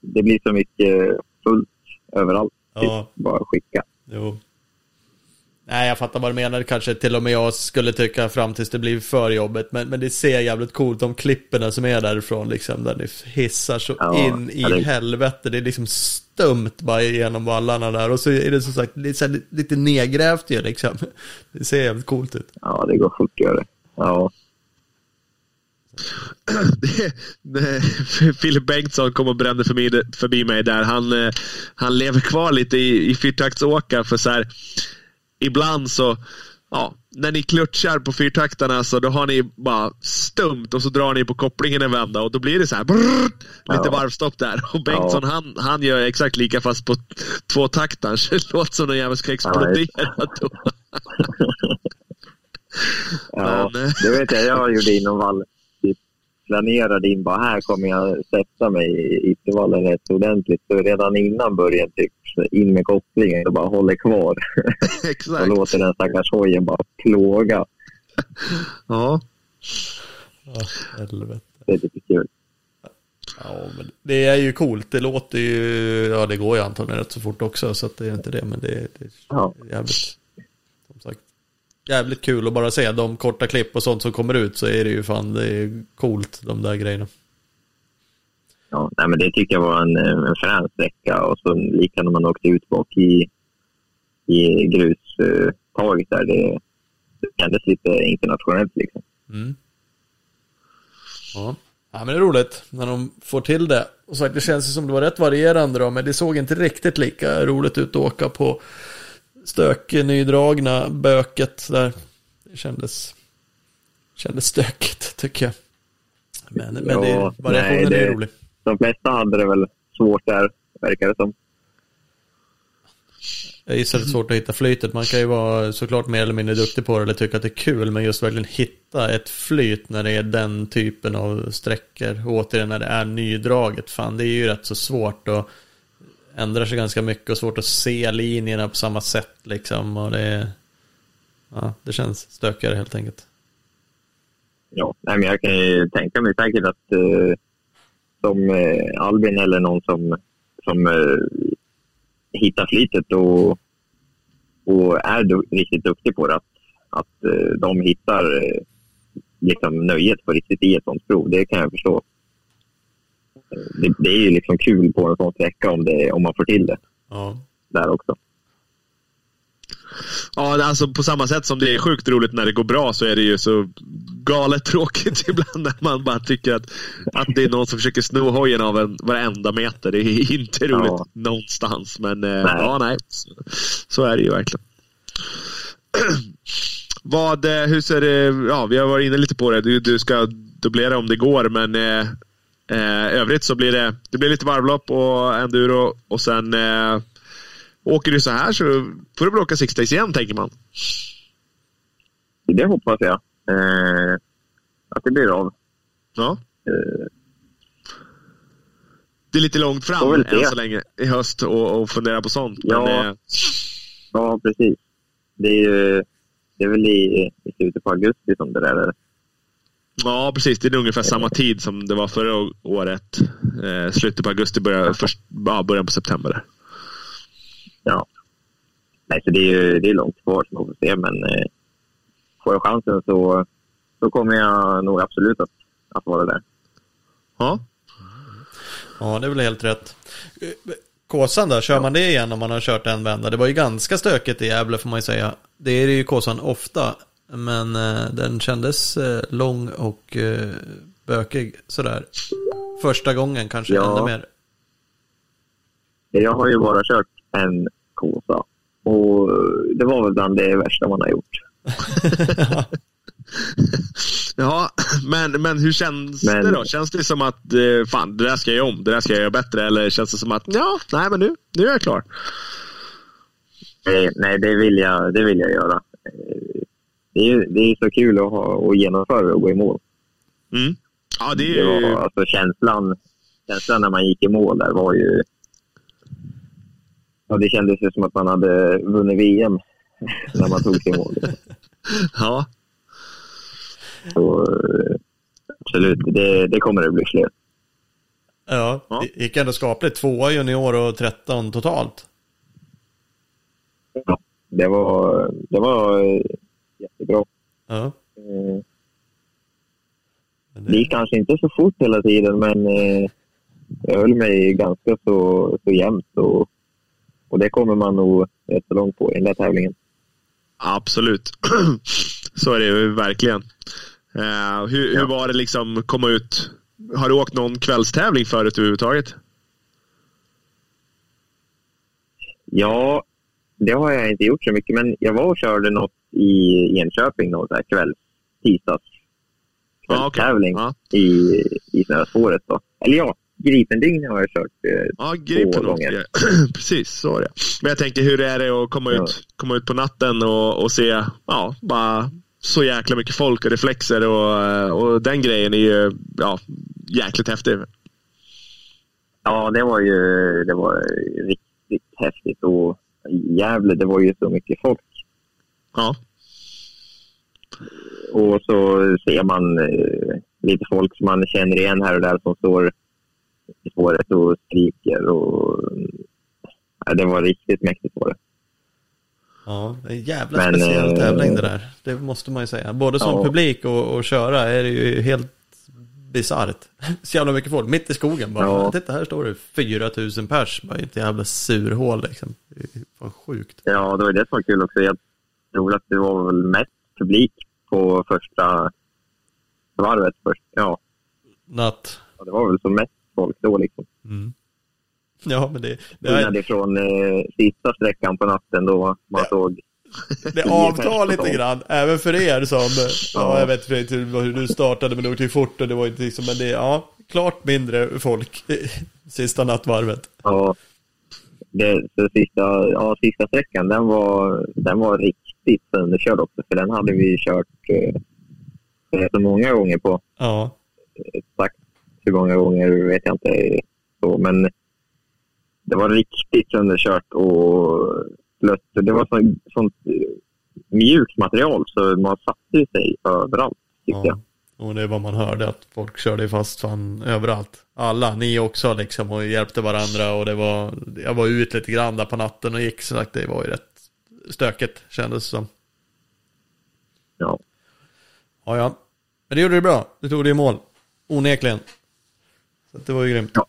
Det blir så mycket fullt överallt. Ja. Typ, bara skicka. Jo. Nej, jag fattar vad du menar. Kanske till och med jag skulle tycka fram tills det blir för jobbet. Men, men det ser jävligt coolt, de klipperna som är därifrån, liksom, där ni hissar så ja, in i det... helvete. Det är liksom stumt bara genom vallarna där. Och så är det som sagt lite, lite nedgrävt ju, liksom. Det ser jävligt coolt ut. Ja, det går fort att göra. Ja. Filip Bengtsson kom och brände förbi, förbi mig där. Han, eh, han lever kvar lite i, i fyrtaktsåka för så här, ibland så Ja, när ni klutchar på fyrtaktarna så då har ni bara stumt och så drar ni på kopplingen en vända och då blir det så här brrr, lite ja. varvstopp där. Och Bengtsson ja. han, han gör exakt lika fast på två taktar så det låter som någon jävel ska explodera. Ja, ja, Men, eh, det vet jag. Jag gjorde inom vallen planerade in bara här kommer jag sätta mig i intervallen rätt ordentligt. Så redan innan början typ in med kopplingen och bara håller kvar. Exakt. och låter den stackars hojen bara plåga. ja. Ja, helvete. Det är lite kul. Ja, men det är ju coolt. Det låter ju, ja det går ju antagligen rätt så fort också så att det är inte det. Men det, det är jävligt, jävligt kul att bara se de korta klipp och sånt som kommer ut så är det ju fan det är coolt de där grejerna. Ja, nej, men det tycker jag var en, en frän sträcka och så lika när man åkte ut bak i, i grustaget där. Det, det kändes lite internationellt liksom. Mm. Ja. ja, men det är roligt när de får till det. Och så det känns som det var rätt varierande då, men det såg inte riktigt lika roligt ut att åka på stök, nydragna böket där. Det kändes, kändes stökigt tycker jag. Men, men ja, det, variationen nej, det, är rolig. De flesta hade det väl svårt där, verkar det som. Jag gissar det är svårt att hitta flytet. Man kan ju vara såklart mer eller mindre duktig på det eller tycka att det är kul. Men just verkligen hitta ett flyt när det är den typen av sträckor. Och återigen när det är nydraget. Fan, det är ju rätt så svårt. Och ändrar sig ganska mycket och svårt att se linjerna på samma sätt liksom. Och det, ja, det känns stökigare helt enkelt. Ja, nej, men jag kan ju tänka mig säkert att uh, som uh, Albin eller någon som, som uh, hittar flytet och, och är du, riktigt duktig på det, att, att uh, de hittar liksom nöjet på riktigt i ett sånt prov. Det kan jag förstå det, det, är ju liksom kul på en sån sträcka om, det, om man får till det. Ja. Där också. Ja, alltså på samma sätt som det är sjukt roligt när det går bra så är det ju så galet tråkigt ibland när man bara tycker att, att det är någon som försöker sno hojen av en varenda meter. Det är inte roligt ja. någonstans. Men eh, nej. ja, nej. Så, så, är det ju verkligen. Vad, eh, hur ser det, ja vi har varit inne lite på det. Du, du ska dubblera om det går men eh, övrigt så blir det, det blir lite varvlopp och enduro och sen eh, åker du så här så får du väl åka six days igen tänker man. Det hoppas jag. Eh, att det blir av. Ja. Eh, det är lite långt fram än så länge i höst och, och fundera på sånt. Ja, men, eh, ja precis. Det är ju det är väl i, i slutet på augusti som det där är. Ja, precis. Det är ungefär samma tid som det var förra året. Eh, slutet på augusti, början, först, ja, början på september. Ja. Nej, så det är ju det är långt kvar, så man får se. Men eh, får jag chansen så, så kommer jag nog absolut att, att vara där. Ja. Ja, det är väl helt rätt. Kåsan då, kör man det igen om man har kört en vända? Det var ju ganska stökigt i Gävle får man ju säga. Det är det ju Kåsan ofta. Men eh, den kändes eh, lång och eh, bökig sådär. Första gången kanske ja. ännu mer. Jag har ju bara kört en Kåsa. Och det var väl bland det värsta man har gjort. ja, men, men hur känns men, det då? Känns det som att fan, det där ska jag göra om, det där ska jag göra bättre? Eller känns det som att ja, nej men nu, nu är jag klar? Nej, det vill jag, det vill jag göra. Det är, det är så kul att, ha, att genomföra och gå i mål. Mm. Ja, det, är... det var, alltså, känslan, känslan när man gick i mål där var ju... Ja, det kändes ju som att man hade vunnit VM när man tog sig i mål. ja. Så, absolut, det, det kommer det bli fler. Ja, det gick ändå skapligt. Tvåa junior och 13 totalt. Ja, det var, det var jättebra. Ja. Mm. Det gick kanske inte så fort hela tiden, men eh, jag höll mig ganska så, så jämnt. Och, och det kommer man nog rätt så långt på i den där tävlingen. Absolut. så är det ju verkligen. Uh, hur, ja. hur var det liksom komma ut? Har du åkt någon kvällstävling förut överhuvudtaget? Ja, det har jag inte gjort så mycket, men jag var och körde något i Enköping, någon så kväll, tisdags kvällstävling ah, okay. i, i snöspåret. Då. Eller ja, Gripendygn har jag kört eh, ja, gripen två gånger. Precis, så är det. Men jag tänkte, hur är det att komma, ja. ut, komma ut på natten och, och se ja, bara så jäkla mycket folk och reflexer och, och den grejen är ju ja, jäkligt häftig. Ja, det var ju det var riktigt häftigt och Gävle, det var ju så mycket folk. Ja. Och så ser man eh, lite folk som man känner igen här och där som står i spåret och skriker. Och, ja, det var riktigt mäktigt var det. Ja, det är en jävla Men, speciell äh, tävling det där. Det måste man ju säga. Både som ja. publik och, och köra är det ju helt bisarrt. Så jävla mycket folk, mitt i skogen bara. Ja. Titta här står det 4000 pers, bara ett jävla surhål liksom. Det är sjukt. Ja, det var det som var kul också. Jag tror att det var väl mest publik på första varvet. Först, ja. Natt. Ja, det var väl som mest folk då liksom. Mm. Ja, men det... det är... Ifrån eh, sista sträckan på natten då man ja. såg det avtar lite grann, även för er som, ja, jag vet inte hur du startade men det var fort och det var inte liksom, men det, ja, klart mindre folk sista nattvarvet. Ja, det, så sista, ja, sista sträckan den var, den var riktigt sönderkörd också, för den hade vi kört eh, så många gånger på. Ja. Exakt hur många gånger vet jag inte, så, men det var riktigt sönderkört och blött. Det var så, sånt mjukt material så man satte sig överallt, tyckte ja. jag. Och det är vad man hörde, att folk körde fast fan överallt. Alla, ni också liksom, och hjälpte varandra och det var, jag var ut lite grann där på natten och gick så att det var ju rätt stökigt kändes som. Ja. Ja, ja. Men det gjorde du bra. Du tog det i mål. Onekligen. Så det var ju grymt. Ja,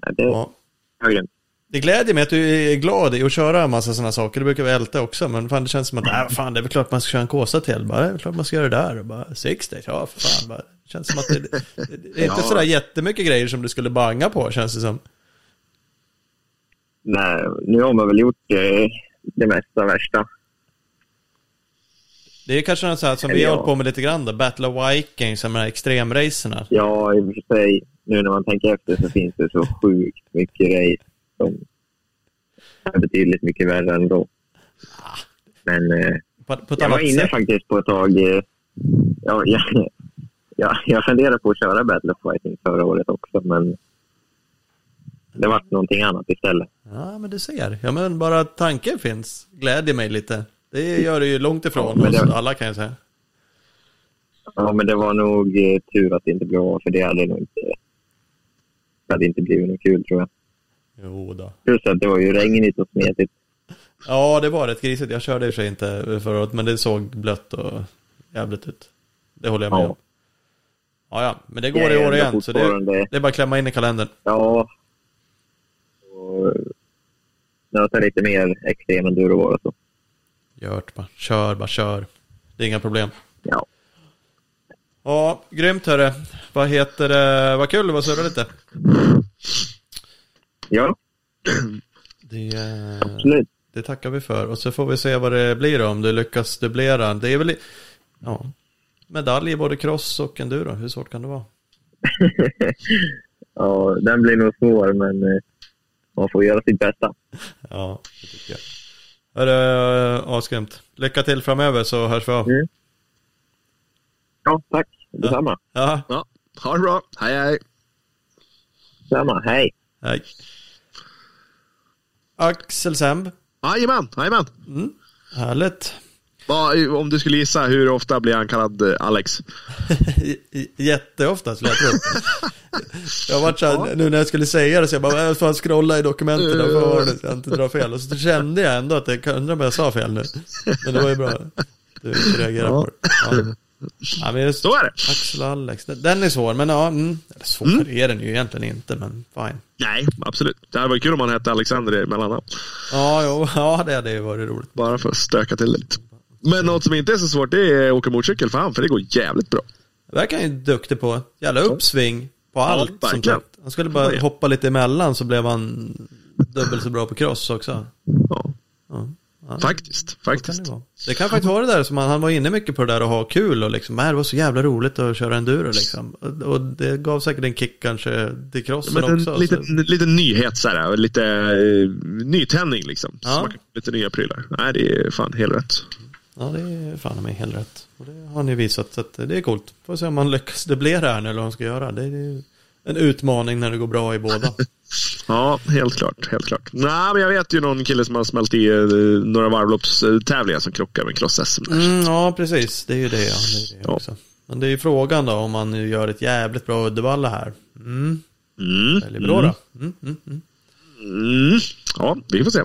det ja. var grymt. Det gläder mig att du är glad i att köra en massa sådana saker. Det brukar vi älta också. Men fan, det känns som att, äh, fan, det är väl klart man ska köra en Kåsa till. Bara, det är väl klart man ska göra det där. Och bara, six days, ja, för fan. Bara, det känns som att det, det, det är inte ja. sådär jättemycket grejer som du skulle banga på, känns det som. Nej, nu har man väl gjort det, det mesta värsta. Det är kanske något som vi har hållit på med lite grann då, Battle of Vikings, de här extremracerna. Ja, i och för sig, nu när man tänker efter så finns det så sjukt mycket race som är betydligt mycket värre ändå. Men eh, på, på jag var inne sätt. faktiskt på ett tag. Eh, ja, jag, jag, jag funderade på att köra Battle of Fighting förra året också, men det var någonting annat istället. Ja, men du ser. Ja, men bara tanken finns glädjer mig lite. Det gör det ju långt ifrån ja, det... alla kan jag säga. Ja, men det var nog eh, tur att det inte blev av, för det hade nog inte, det hade inte blivit något kul tror jag. Jo då. Plus att det var ju regnigt och smetigt. Ja, det var rätt grisigt. Jag körde i och för sig inte förra året, men det såg blött och jävligt ut. Det håller jag med ja. om. Ja, ja, men det går ja, i år igen, så det, det, är bara att klämma in i kalendern. Ja. Och nöta lite mer extrem enduro och så. Gört bara. Kör bara, kör. Det är inga problem. Ja. Ja, grymt hörru. Vad heter det? Vad kul det var att surra lite. Ja. Det, Absolut. det tackar vi för. Och så får vi se vad det blir då, om du lyckas dubblera. Det är väl, ja, medalj i både cross och enduro. Hur svårt kan det vara? ja, den blir nog svår, men eh, man får göra sitt bästa. Ja, det tycker jag. Hörru, asgrymt. Lycka till framöver så hörs vi av. Mm. Ja, tack. Detsamma. Ja. ja. Ha det bra. Hej, hej. Detsamma. Hej. Hej. Axel Semb. Jajamän, jajamän. Mm. Härligt. Om du skulle gissa, hur ofta blir han kallad eh, Alex? Jätteofta skulle jag tro. jag varit så här, nu när jag skulle säga det så jag bara, jag får scrolla i dokumenten för att jag inte drar fel. Och så kände jag ändå att jag undrar om jag sa fel nu. Men det var ju bra. Du reagerade på det. Ja. Ja, men just Så är det. Axel och Alex. Den är svår, men ja, mm, svår mm. är den ju egentligen inte, men fine. Nej, absolut. Det hade varit kul om han hette Alexander i mellannamn. Ja, jo, ja, det hade ju varit roligt. Bara för att stöka till lite. Men något som inte är så svårt det är att åka motorcykel för han, för det går jävligt bra. Det verkar han ju duktig på. Jävla uppsving på allt. Ja, som sagt. Han skulle bara hoppa lite emellan så blev han dubbelt så bra på cross också. Ja. ja. Faktiskt, faktiskt. Det, det, kan faktiskt vara det där som han, han var inne mycket på det där att ha kul och liksom, det var så jävla roligt att köra enduro liksom. Och det gav säkert en kick kanske till crossen Men också. Lite, så. lite nyhet så här, lite uh, nytändning liksom. Ja. Lite nya prylar. Nej, det är fan helt rätt. Ja, det är fan mig helt rätt. Och det har ni visat, så att det är coolt. Får se om man lyckas dubblera här nu eller vad man ska göra. Det är en utmaning när det går bra i båda. ja, helt klart. Helt klart. Nej, men jag vet ju någon kille som har smält i uh, några varvloppstävlingar som krockar med cross-SM. Mm, ja, precis. Det är ju det, ja. det, är det ja. också. Men det är ju frågan då om man gör ett jävligt bra Uddevalla här. Mm. Mm. Väldigt bra då. Mm, mm. Mm. Ja, vi får se.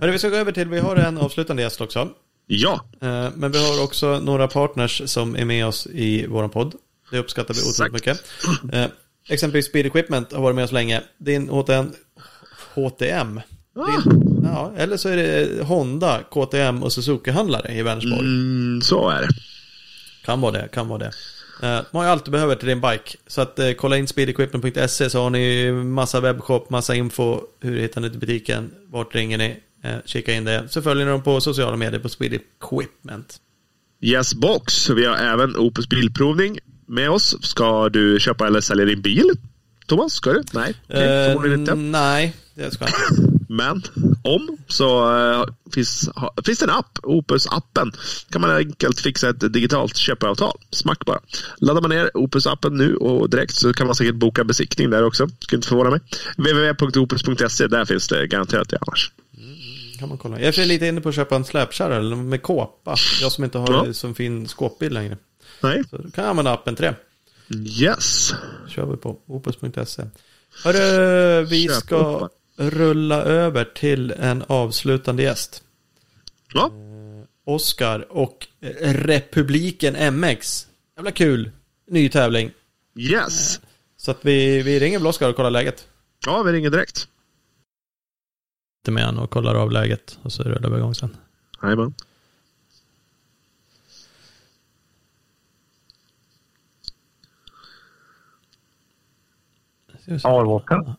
Hörru, vi ska gå över till, vi har en avslutande gäst också. Ja. Eh, men vi har också några partners som är med oss i vår podd. Det uppskattar vi otroligt mycket. Eh, exempelvis Speed Equipment har varit med oss länge. Din HTM, HTM din, ja, eller så är det Honda, KTM och Suzuki-handlare i Vänersborg. Mm, så är det. Kan vara det, kan vara det. Uh, man har allt du behöver till din bike. Så att uh, kolla in speedequipment.se så har ni massa webbshop, massa info. Hur hittar ni till butiken? Vart ringer ni? Uh, kika in det. Så följer ni dem på sociala medier på Speed Equipment. Yes box. Vi har även Opus Bilprovning med oss. Ska du köpa eller sälja din bil? Thomas, ska du? Nej, okay, uh, inte. Nej, det ska jag inte. Men om så uh, finns, ha, finns det en app, Opus-appen. kan man enkelt fixa ett digitalt köpeavtal. Smack bara. Laddar man ner Opus-appen nu och direkt så kan man säkert boka besiktning där också. Skulle inte förvåna mig. www.opus.se, där finns det garanterat det annars. Mm, kan man kolla. Jag är lite inne på att köpa en släpkärra med kåpa. Jag som inte har ja. så fin skåpbil längre. Nej. Så då kan använda appen till det. Yes. kör vi på opus.se. Hörru, vi Köp ska upp. rulla över till en avslutande gäst. Ja. Eh, Oskar och Republiken MX. Jävla kul. Ny tävling. Yes. Eh, så att vi, vi ringer väl Oskar och kollar läget. Ja, vi ringer direkt. Med och kollar av läget och så rullar vi igång sen. Jajamän. Håkan.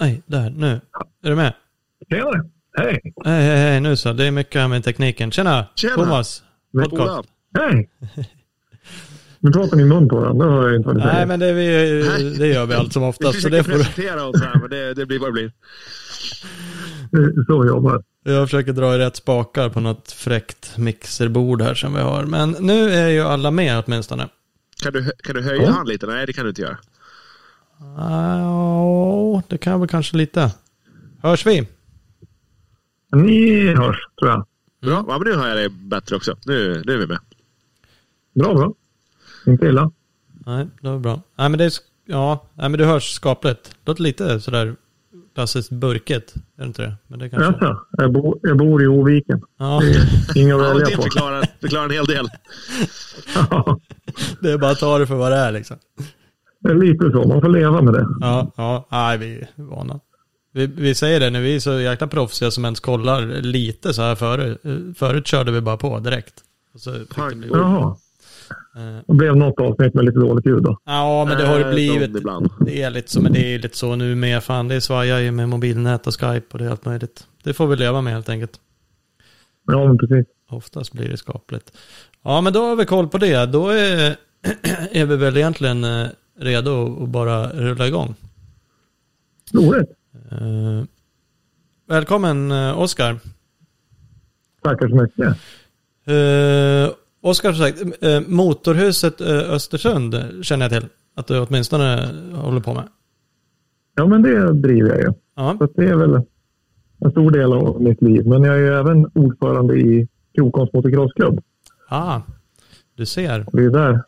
Nej, där, nu. Är du med? Tjenare. Hej. Hej, hej, hej, nu så. Det är mycket här med tekniken. Tjena, Tjena. Thomas. Podcast. Hej. Nu pratar ni i mun på varandra. Det hör jag inte vad ni säger. Nej, men det, vi, det gör vi allt som oftast. Vi försöker presentera oss här, men det, det blir vad det blir. Så jobbar jag försöker dra i rätt spakar på något fräckt mixerbord här som vi har. Men nu är ju alla med åtminstone. Kan du, kan du höja ja. han lite? Nej, det kan du inte göra. Ja, det kan jag väl kanske lite. Hörs vi? Ni hörs, tror jag. Bra, ja, men nu hör jag dig bättre också. Nu, nu är vi med. Bra, bra. Inte illa. Nej, det var bra. Nej, men det är, ja, nej, men du hörs skapligt. Låter lite sådär klassiskt burket. Är det inte det? Men det kanske... Jaså, jag, bo, jag bor i Oviken. Ja. Inga att välja ja, det förklarar, förklarar en hel del. ja. Det är bara att ta det för vad det är liksom. Det är lite så, man får leva med det. Ja, ja, nej, vi är vana. Vi, vi säger det när vi är så jäkla proffsiga som ens kollar lite så här förut. Förut körde vi bara på direkt. Och så Jaha. Det blev något avsnitt med lite dåligt ljud då. Ja, men det har ju blivit. Det är lite så, men det är lite så nu med. Fan, det svajar ju med mobilnät och Skype och det är allt möjligt. Det får vi leva med helt enkelt. Ja, men precis. Oftast blir det skapligt. Ja, men då har vi koll på det. Då är, är vi väl egentligen eh, redo att bara rulla igång. Roligt. Uh, välkommen Oskar. Tackar så mycket. Oskar, som sagt, Motorhuset Östersund känner jag till att du åtminstone håller på med. Ja, men det driver jag ju. Ja. Så det är väl en stor del av mitt liv. Men jag är även ordförande i Krokoms motocrossklubb. Ah, du ser. Och det är där.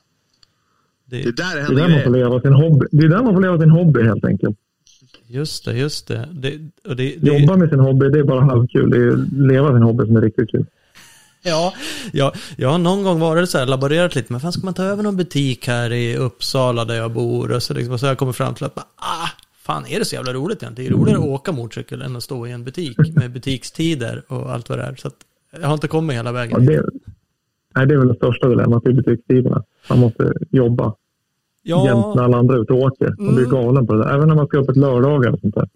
Det, det, där det är där man får leva sin hobby. Det är där man får leva sin hobby helt enkelt. Just det, just det. det, det, det Jobba med sin hobby, det är bara halvkul. Det är leva sin hobby som är riktigt kul. Ja, ja, jag har någon gång varit så här, laborerat lite, men fan ska man ta över någon butik här i Uppsala där jag bor? Och så, liksom, så har jag kommit fram till att, ah, fan är det så jävla roligt egentligen? Det är roligare att åka motorcykel än att stå i en butik med butikstider och allt vad det är. Så att jag har inte kommit hela vägen. Ja, det, nej, det är väl det största dilemmat i butikstiderna. Man måste jobba ja. jämt när alla andra är ute och åker. Man blir mm. galen på det där. Även när man ska upp ett lördagar och sånt där.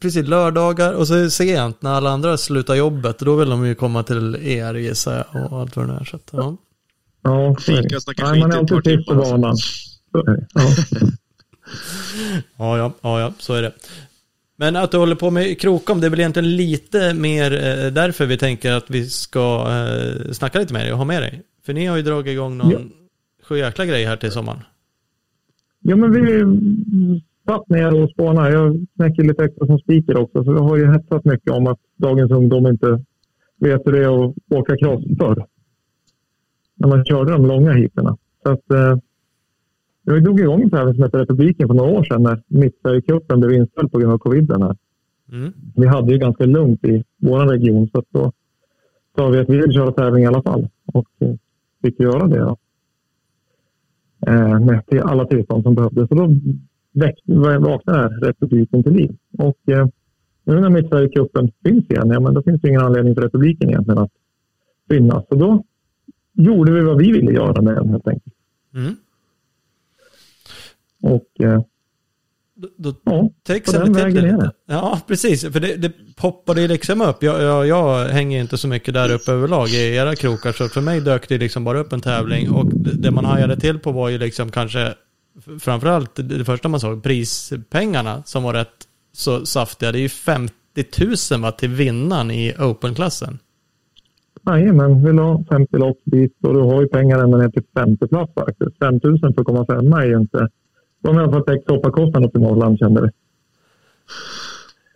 Precis, lördagar och så är det sent när alla andra slutar jobbet. Då vill de ju komma till er gissar jag och allt vad det är. Så att, ja. Ja, Fika, snacka skit man är alltid sist på banan. Ja. ja, ja, ja, ja, så är det. Men att du håller på med Krokom, det är väl egentligen lite mer eh, därför vi tänker att vi ska eh, snacka lite med dig och ha med dig. För ni har ju dragit igång någon ja. sjujäkla grej här till sommaren. Ja, men vi satt ner och spånade. Jag knäcker lite extra som speaker också, så vi har ju hetsat mycket om att dagens ungdom inte vet hur det är att åka cross förr. När man körde de långa heaterna. Så att, eh, jag drog igång en tävling som heter Republiken för några år sedan när Mittsverigecupen blev inställd på grund av coviden. Här. Mm. Vi hade ju ganska lugnt i vår region så då sa vi att vi vill köra tävling i alla fall och eh, fick göra det. Då. Eh, med till alla tillstånd som behövdes. Så då vaknade republiken till liv. Och eh, nu när Mittsverigecupen finns igen, ja, men då finns det ingen anledning för republiken egentligen att finnas. Så då gjorde vi vad vi ville göra med den helt enkelt. Mm. Och eh, då, då ja, den vägen är det. Ja, precis. För det, det poppade ju liksom upp. Jag, jag, jag, hänger inte så mycket där uppe överlag i era krokar. Så för mig dök det liksom bara upp en tävling. Och det man hajade till på var ju liksom kanske framförallt det första man såg, prispengarna som var rätt så saftiga. Det är ju 50 000 va, till vinnaren i Open-klassen. Jajamän, vill ha 50 lopp dit och du har ju pengar ända ner till femte plats faktiskt. 5 000 för att komma femma är ju inte... De har i alla fall täckt sopparkostnaden uppe i Norrland kände vi.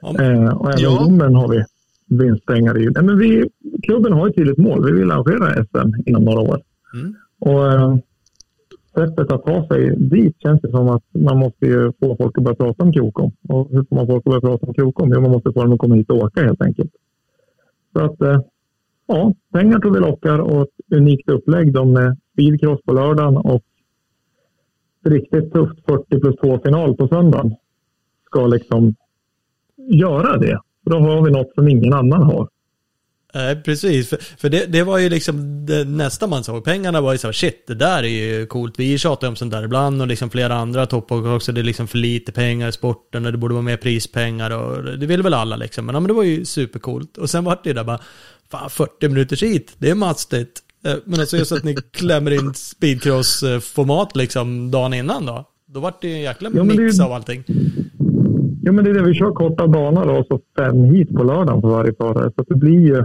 Ja. Eh, och även ja. domen har vi vinstpengar i. Nej, men vi, klubben har ett tydligt mål. Vi vill arrangera SM inom några år. Mm. Och eh, sättet att ta sig dit känns det som att man måste få folk att börja prata om Krokom. Och hur får man folk att börja prata om Krokom? Jo, man måste få dem att komma hit och åka helt enkelt. Så att, eh, ja, pengar tror vi lockar och ett unikt upplägg de med speedcross på lördagen och riktigt tufft 40 plus 2 final på söndagen ska liksom göra det. Då har vi något som ingen annan har. Nej, precis. För, för det, det, var ju liksom det nästa man såg. Pengarna var ju så här, shit, det där är ju coolt. Vi tjatar om sånt där ibland och liksom flera andra toppåkare också. Det är liksom för lite pengar i sporten och det borde vara mer prispengar och det vill väl alla liksom. Men, ja, men det var ju supercoolt. Och sen var det ju där bara, fan 40 minuters hit, det är mastigt. Eh, men alltså just att ni klämmer in speedcross-format liksom dagen innan då. Då vart det ju en jäkla ja, mix det... av allting. Ja, men det är det. Vi kör korta banor och så fem hit på lördagen för varje förare. Så det blir ju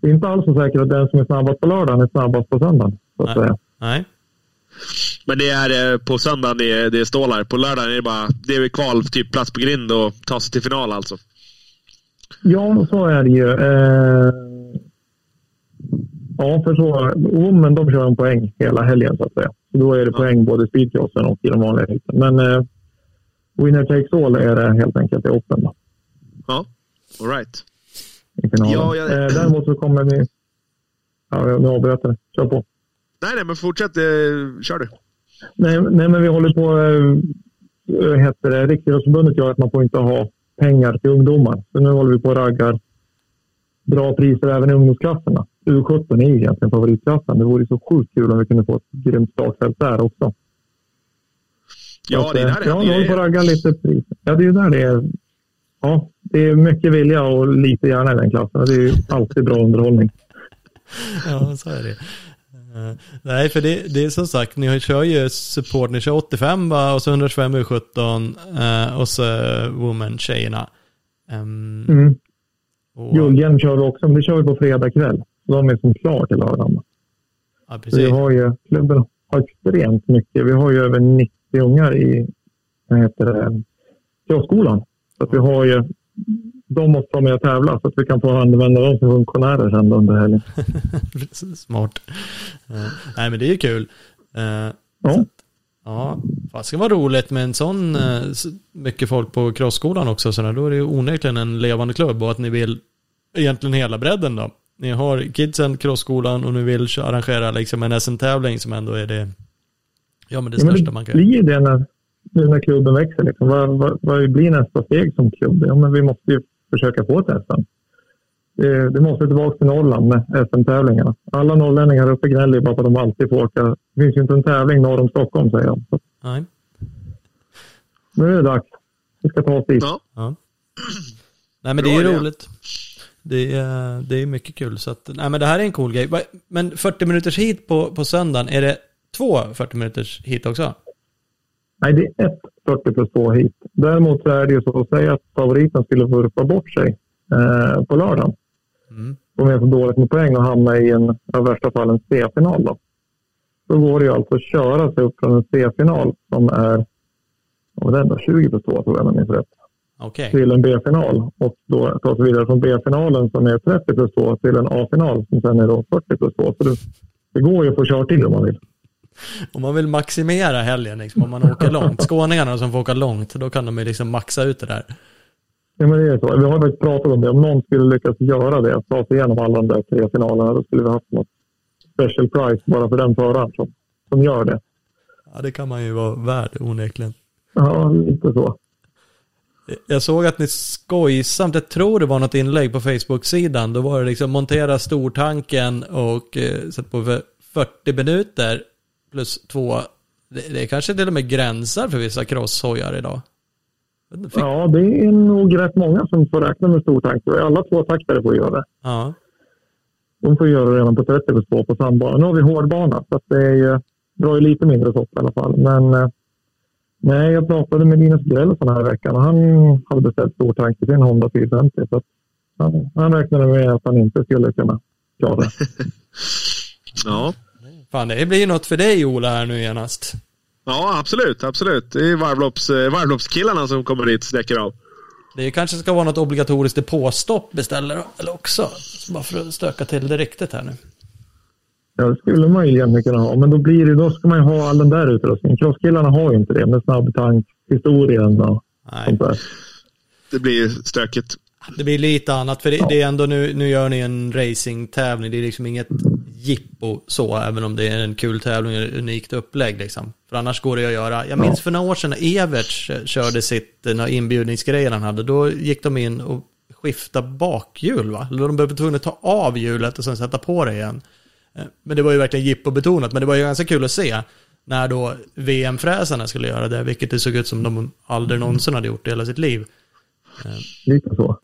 det är inte alls så säkert att den som är snabbast på lördagen är snabbast på söndagen. Så att Nej. Säga. Nej. Men det är eh, på söndagen det är, det är stålar. På lördagen är det bara det är kval, typ plats på grind och ta sig till final alltså. Ja, så är det ju. Eh... Ja, för så. Oh, men de kör en poäng hela helgen så att säga. Så då är det poäng både i speedcrossen och i de vanliga heaten. Men eh, winner takes all är det helt enkelt i Open. Då. Ja, all right. Ja, jag... eh, däremot så kommer vi... Ja, nu avbröt jag. Kör på. Nej, nej, men fortsätt. Eh, kör du. Nej, nej, men vi håller på... Eh, heter det, Riksidrottsförbundet gör att man får inte ha pengar till ungdomar. Så nu håller vi på och raggar bra priser även i ungdomsklasserna. U17 är ju egentligen favoritklassen. Det vore så sjukt kul om vi kunde få ett grymt startfält där också. Ja, det är där det Ja, de får ragga lite pris. Ja, det är där det är. Ja, det är mycket vilja och lite hjärna i den klassen. Det är ju alltid bra underhållning. ja, så är det. Uh, nej, för det, det är som sagt, ni kör ju support, ni kör 85 va, och så 125 U17 uh, och så Woman-tjejerna. Um, mm. Och... Guldhjälm kör vi också, men det kör vi på fredag kväll. De är som klar till lördagen. Ja. Vi har ju, klubben har extremt mycket. Vi har ju över 90 ungar i vad heter det, Teaterskolan. Så att vi har ju, de måste vara med och tävla så att vi kan få använda dem som funktionärer sen under helgen. Smart. Uh, nej men det är ju kul. Uh, ja. ja, det ska vara roligt med en sån uh, mycket folk på crossskolan också. Så då är det ju onekligen en levande klubb och att ni vill egentligen hela bredden då. Ni har kidsen, crossskolan och ni vill arrangera liksom en SM-tävling som ändå är det, ja, men det ja, största men det man kan blir det när, när klubben växer. Liksom. Vad, vad, vad blir nästa steg som klubb? Ja, men vi måste ju försöka få ett SM. Det, det måste tillbaka till Norrland med SM-tävlingarna. Alla norrlänningar uppe gnäller bara för att de alltid får åka. Det finns ju inte en tävling norr om Stockholm, säger de. Nej. Nu är det dags. Vi ska ta oss dit. Ja. ja. Nej, men det är ju roligt. Det är, det är mycket kul. Så att, nej, men det här är en cool grej. Men 40 minuters hit på, på söndagen, är det två 40 minuters hit också? Nej, det är ett 40 plus 2 hit. Däremot så är det ju så att säga att favoriten skulle vurpa bort sig eh, på lördagen. Mm. De är så dåligt med poäng och hamna i en, i värsta fall, en C-final. Då. då går det ju alltså att köra sig upp från en C-final som är vad är det, 20 plus 2 tror jag, om jag minns rätt okay. till en B-final och då ta sig vidare från B-finalen som är 30 plus 2 till en A-final som sen är då 40 plus 2. Så det, det går ju att få körtid om man vill. Om man vill maximera helgen, liksom, om man åker långt. Skåningarna som får åka långt, då kan de ju liksom maxa ut det där. Ja, men det är så. Vi har faktiskt pratat om det. Om någon skulle lyckas göra det, ta sig igenom alla de där tre finalerna, då skulle vi haft något special price bara för den föraren som, som gör det. Ja, det kan man ju vara värd onekligen. Ja, lite så. Jag såg att ni skojsamt, jag tror det var något inlägg på Facebook-sidan, då var det liksom montera stortanken och eh, sätta på för 40 minuter plus två. Det, det är kanske till och med gränsar för vissa crosshojar idag. Fick... Ja, det är nog rätt många som får räkna med stortank. Alla två taktare får göra det. Ja. De får göra det redan på 30 plus 2 på sandbanan. Nu har vi hårdbana, så det är, drar ju lite mindre sopp i alla fall. Men eh, Nej, jag pratade med Linus Grell den här veckan och han hade beställt stor tank till sin Honda 450. Så han, han räknade med att han inte skulle kunna klara det. ja. Fan, det blir ju något för dig Ola här nu genast. Ja, absolut, absolut. Det är varvlopps, eh, varvloppskillarna som kommer dit och sträcker av. Det kanske ska vara något obligatoriskt depåstopp beställer eller också. Bara för att stöka till det riktigt här nu. Ja, det skulle man ju egentligen kunna ha, men då, blir det, då ska man ju ha all den där utrustningen. Crosskillarna har ju inte det med snabbtankhistorien och Nej. sånt där. Det blir stökigt. Det blir lite annat, för det, ja. det är ändå nu, nu gör ni en racingtävling. Det är liksom inget jippo så, även om det är en kul tävling och unikt upplägg liksom. För annars går det att göra. Jag minns ja. för några år sedan när Everts körde sitt, några inbjudningsgrejer han hade, då gick de in och skiftade bakhjul va? Eller de behövde tvungna ta av hjulet och sen sätta på det igen. Eh, men det var ju verkligen jippo-betonat, men det var ju ganska kul att se när då VM-fräsarna skulle göra det, vilket det såg ut som de aldrig någonsin hade gjort i hela sitt liv. Eh, Lite så.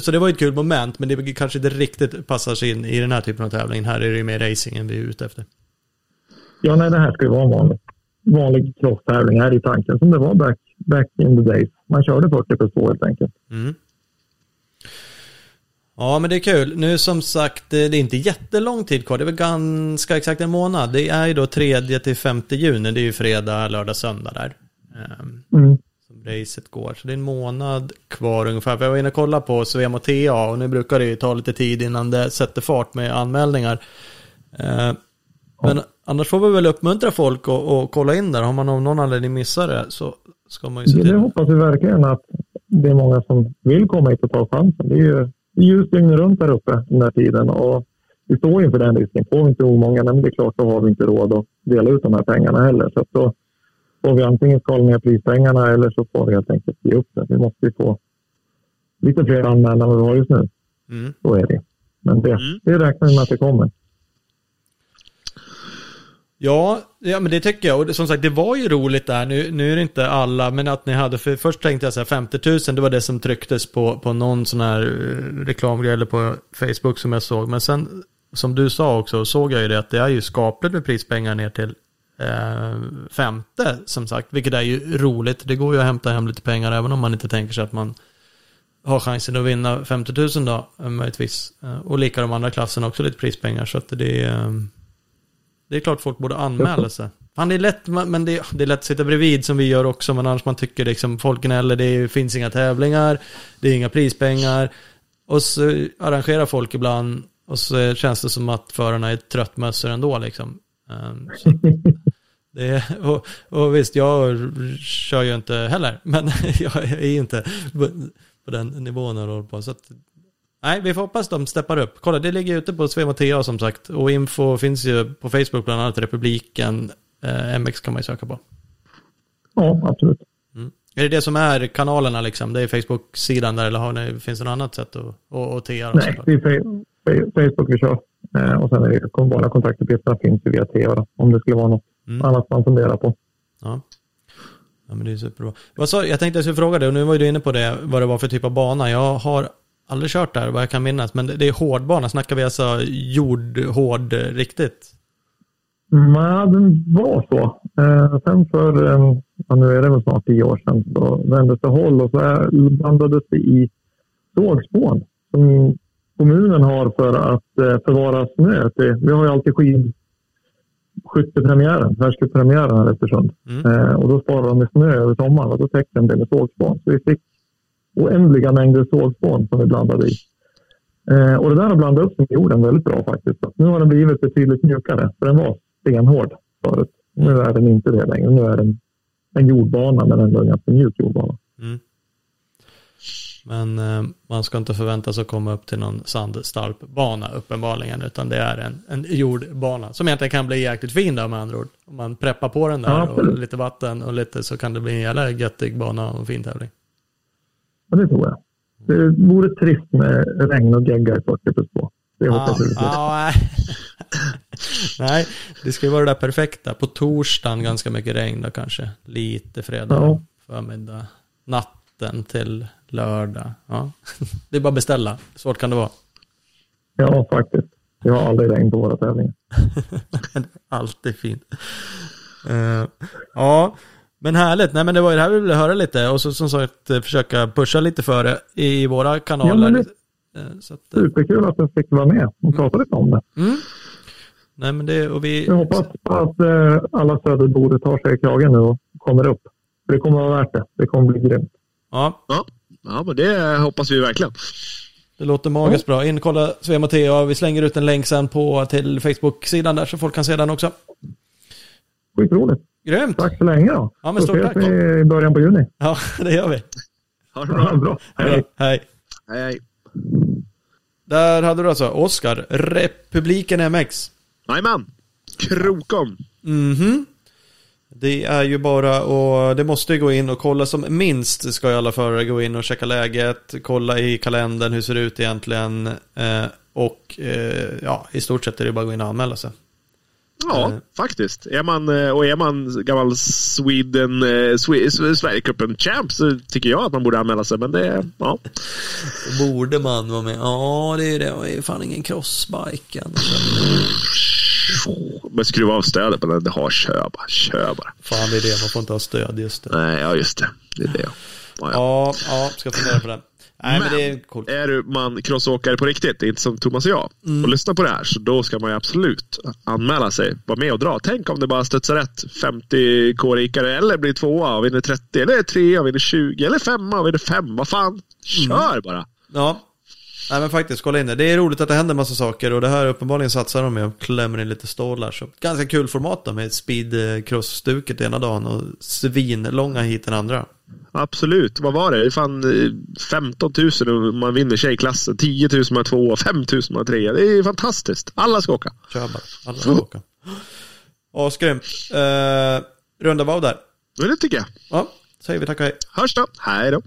Så det var ju ett kul moment, men det kanske inte riktigt passar sig in i den här typen av tävling. Här är det ju mer racing än vi är ute efter. Ja, nej, det här ska ju vara en vanlig, vanlig crosstävling här i tanken, som det var back, back in the days. Man körde 40 plus 2 helt enkelt. Mm. Ja, men det är kul. Nu som sagt, det är inte jättelång tid kvar. Det är väl ganska exakt en månad. Det är ju då 3 till 5 juni. Det är ju fredag, lördag, söndag där. Ehm, mm. Som racet går. Så det är en månad kvar ungefär. För jag var inne och kollade på Svem och TA och nu brukar det ju ta lite tid innan det sätter fart med anmälningar. Ehm, men annars får vi väl uppmuntra folk och, kolla in där. Har man av någon anledning missat det så ska man ju se till. Det hoppas vi verkligen att det är många som vill komma hit och ta chansen. Det är ju ljus dygnet runt där uppe den här tiden. Och vi står inför den risken. Får vi inte omånga, men det är klart då har vi inte råd att dela ut de här pengarna heller. Så då får vi antingen skala ner prispengarna eller så får vi helt enkelt ge upp det. Vi måste ju få lite fler anmälda än vad vi har just nu. Mm. Så är det. Men det, mm. det räknar vi med att det kommer. Ja, ja, men det tycker jag. Och som sagt, det var ju roligt där. Nu, nu är det inte alla, men att ni hade, för först tänkte jag så här 50 000, det var det som trycktes på, på någon sån här eh, reklamgrej eller på Facebook som jag såg. Men sen, som du sa också, såg jag ju det att det är ju skapligt med prispengar ner till eh, femte, som sagt. Vilket är ju roligt. Det går ju att hämta hem lite pengar även om man inte tänker sig att man har chansen att vinna 50 000 då, möjligtvis. Eh, och lika de andra klasserna också lite prispengar. Så att det är... Det är klart folk borde anmäla sig. Fan, det är lätt, men det är, det är lätt att sitta bredvid som vi gör också, men annars man tycker liksom folk gnäller, det finns inga tävlingar, det är inga prispengar. Och så arrangerar folk ibland och så känns det som att förarna är tröttmössor ändå liksom. Um, det, och, och, visst, jag kör ju inte heller, men jag är inte på den nivån jag håller på. Så att Nej, vi får hoppas de steppar upp. Kolla, det ligger ute på Svema TA som sagt. Och info finns ju på Facebook, bland annat Republiken. Eh, MX kan man ju söka på. Ja, absolut. Mm. Är det det som är kanalerna liksom? Det är Facebook-sidan där eller har ni, finns det något annat sätt att, att, att TA? Nej, det är Facebook vi kör. Eh, och sen är det bara kontaktuppgifterna finns ju via TA om det skulle vara något mm. annat man funderar på. Ja. Ja men det är superbra. Vad jag tänkte jag skulle fråga dig, och nu var du inne på det, vad det var för typ av bana. Jag har aldrig kört där vad jag kan minnas. Men det är hårdbana. Snackar vi alltså jordhård riktigt? Nej, den var så. Eh, sen för, eh, ja, nu är det väl snart tio år sedan, så vändes det håll och så blandades det i sågspån som kommunen har för att eh, förvara snö. Vi har ju alltid skidskyttepremiären, världscuppremiären här i Östersund. Mm. Eh, och då sparar de med snö över sommaren och då täckte de det med sågspån. Så vi fick oändliga mängder sågspån som vi blandade i. Eh, och det där har blandat upp med jorden väldigt bra faktiskt. Nu har den blivit betydligt mjukare, för den var stenhård förut. Nu är den inte det längre. Nu är den en jordbana, men ändå en ganska mjuk jordbana. Mm. Men eh, man ska inte förvänta sig att komma upp till någon sandstarpbana uppenbarligen, utan det är en, en jordbana som egentligen kan bli jäkligt fin då med andra ord. Om man preppar på den där ja, och lite vatten och lite så kan det bli en jävla göttig bana och en fin tävling. Ja, det tror jag. Det vore trist med regn och gegga i 40 plus 2. Det hoppas jag. Ja, nej, det ska ju vara det där perfekta. På torsdagen ganska mycket regn då kanske. Lite fredag ja. förmiddag. Natten till lördag. Ja. Det är bara att beställa. Svårt kan det vara. Ja, faktiskt. Jag har aldrig regn på våra tävlingar. Alltid fint. Uh, ja, men härligt, nej men det var ju det här vi ville höra lite och så som sagt eh, försöka pusha lite för det i våra kanaler. Ja, eh, så att, eh, superkul att du fick vara med och prata lite om det. Mm. Nej, men det, och vi... Jag hoppas att alla söderbor tar sig i kragen nu och kommer upp. För det kommer att vara värt det. Det kommer att bli grymt. Ja. ja. Ja, men det hoppas vi verkligen. Det låter magiskt ja. bra. In och kolla Svea Matteo. Vi slänger ut en länk sen på till Facebook-sidan där så folk kan se den också. Skitroligt. Grymt. Tack så länge då. Ja, men stort tack. vi i början på juni. Ja, det gör vi. Ha det bra. Ja, bra. Hej. Hej. Hej, hej. Där hade du alltså Oskar, Republiken MX. Jajamän. Krokom. Mhm. Det är ju bara och det måste gå in och kolla som minst ska ju alla förare gå in och checka läget, kolla i kalendern hur ser det ut egentligen eh, och eh, ja, i stort sett är det bara att gå in och anmäla sig. Ja, mm. faktiskt. Är man, eh, och är man gammal Sweden, eh, Sverigecupen champ så tycker jag att man borde anmäla sig. Men det, ja. Borde man vara med? Ja, det är det. Det är fan ingen crossbike Men skruva av stödet på den. Det har kör bara. Kör bara. Fan, det är det. Man får inte ha stöd. Just det. Nej, ja just det. Det är det. Ja, ja. ja ska fundera på det. Nej, men, men det är, coolt. är du man crossåkare på riktigt, inte som Thomas och jag, mm. och lyssnar på det här, så då ska man ju absolut anmäla sig, vara med och dra. Tänk om det bara studsar rätt 50 k-rikare, eller blir tvåa och vinner 30, eller trea och vinner 20, eller femma och vinner fem. Vad fan, kör mm. bara. Ja, Nej men faktiskt, kolla in det. Det är roligt att det händer massa saker och det här uppenbarligen satsar de med och klämmer in lite stålar. Så ganska kul format då med speedcross-stuket ena dagen och svinlånga hit den andra. Absolut. Vad var det? Fan 15 eh, 000 och man vinner tjejklassen. 10 000 man är tvåa, 5 000 man är trea. Det är fantastiskt. Alla ska åka. Kör bara. Alla ska åka. Asgrymt. Uh, runda av där. Det tycker jag. Ja, säger vi tack och hej. Hörs då. Hej då.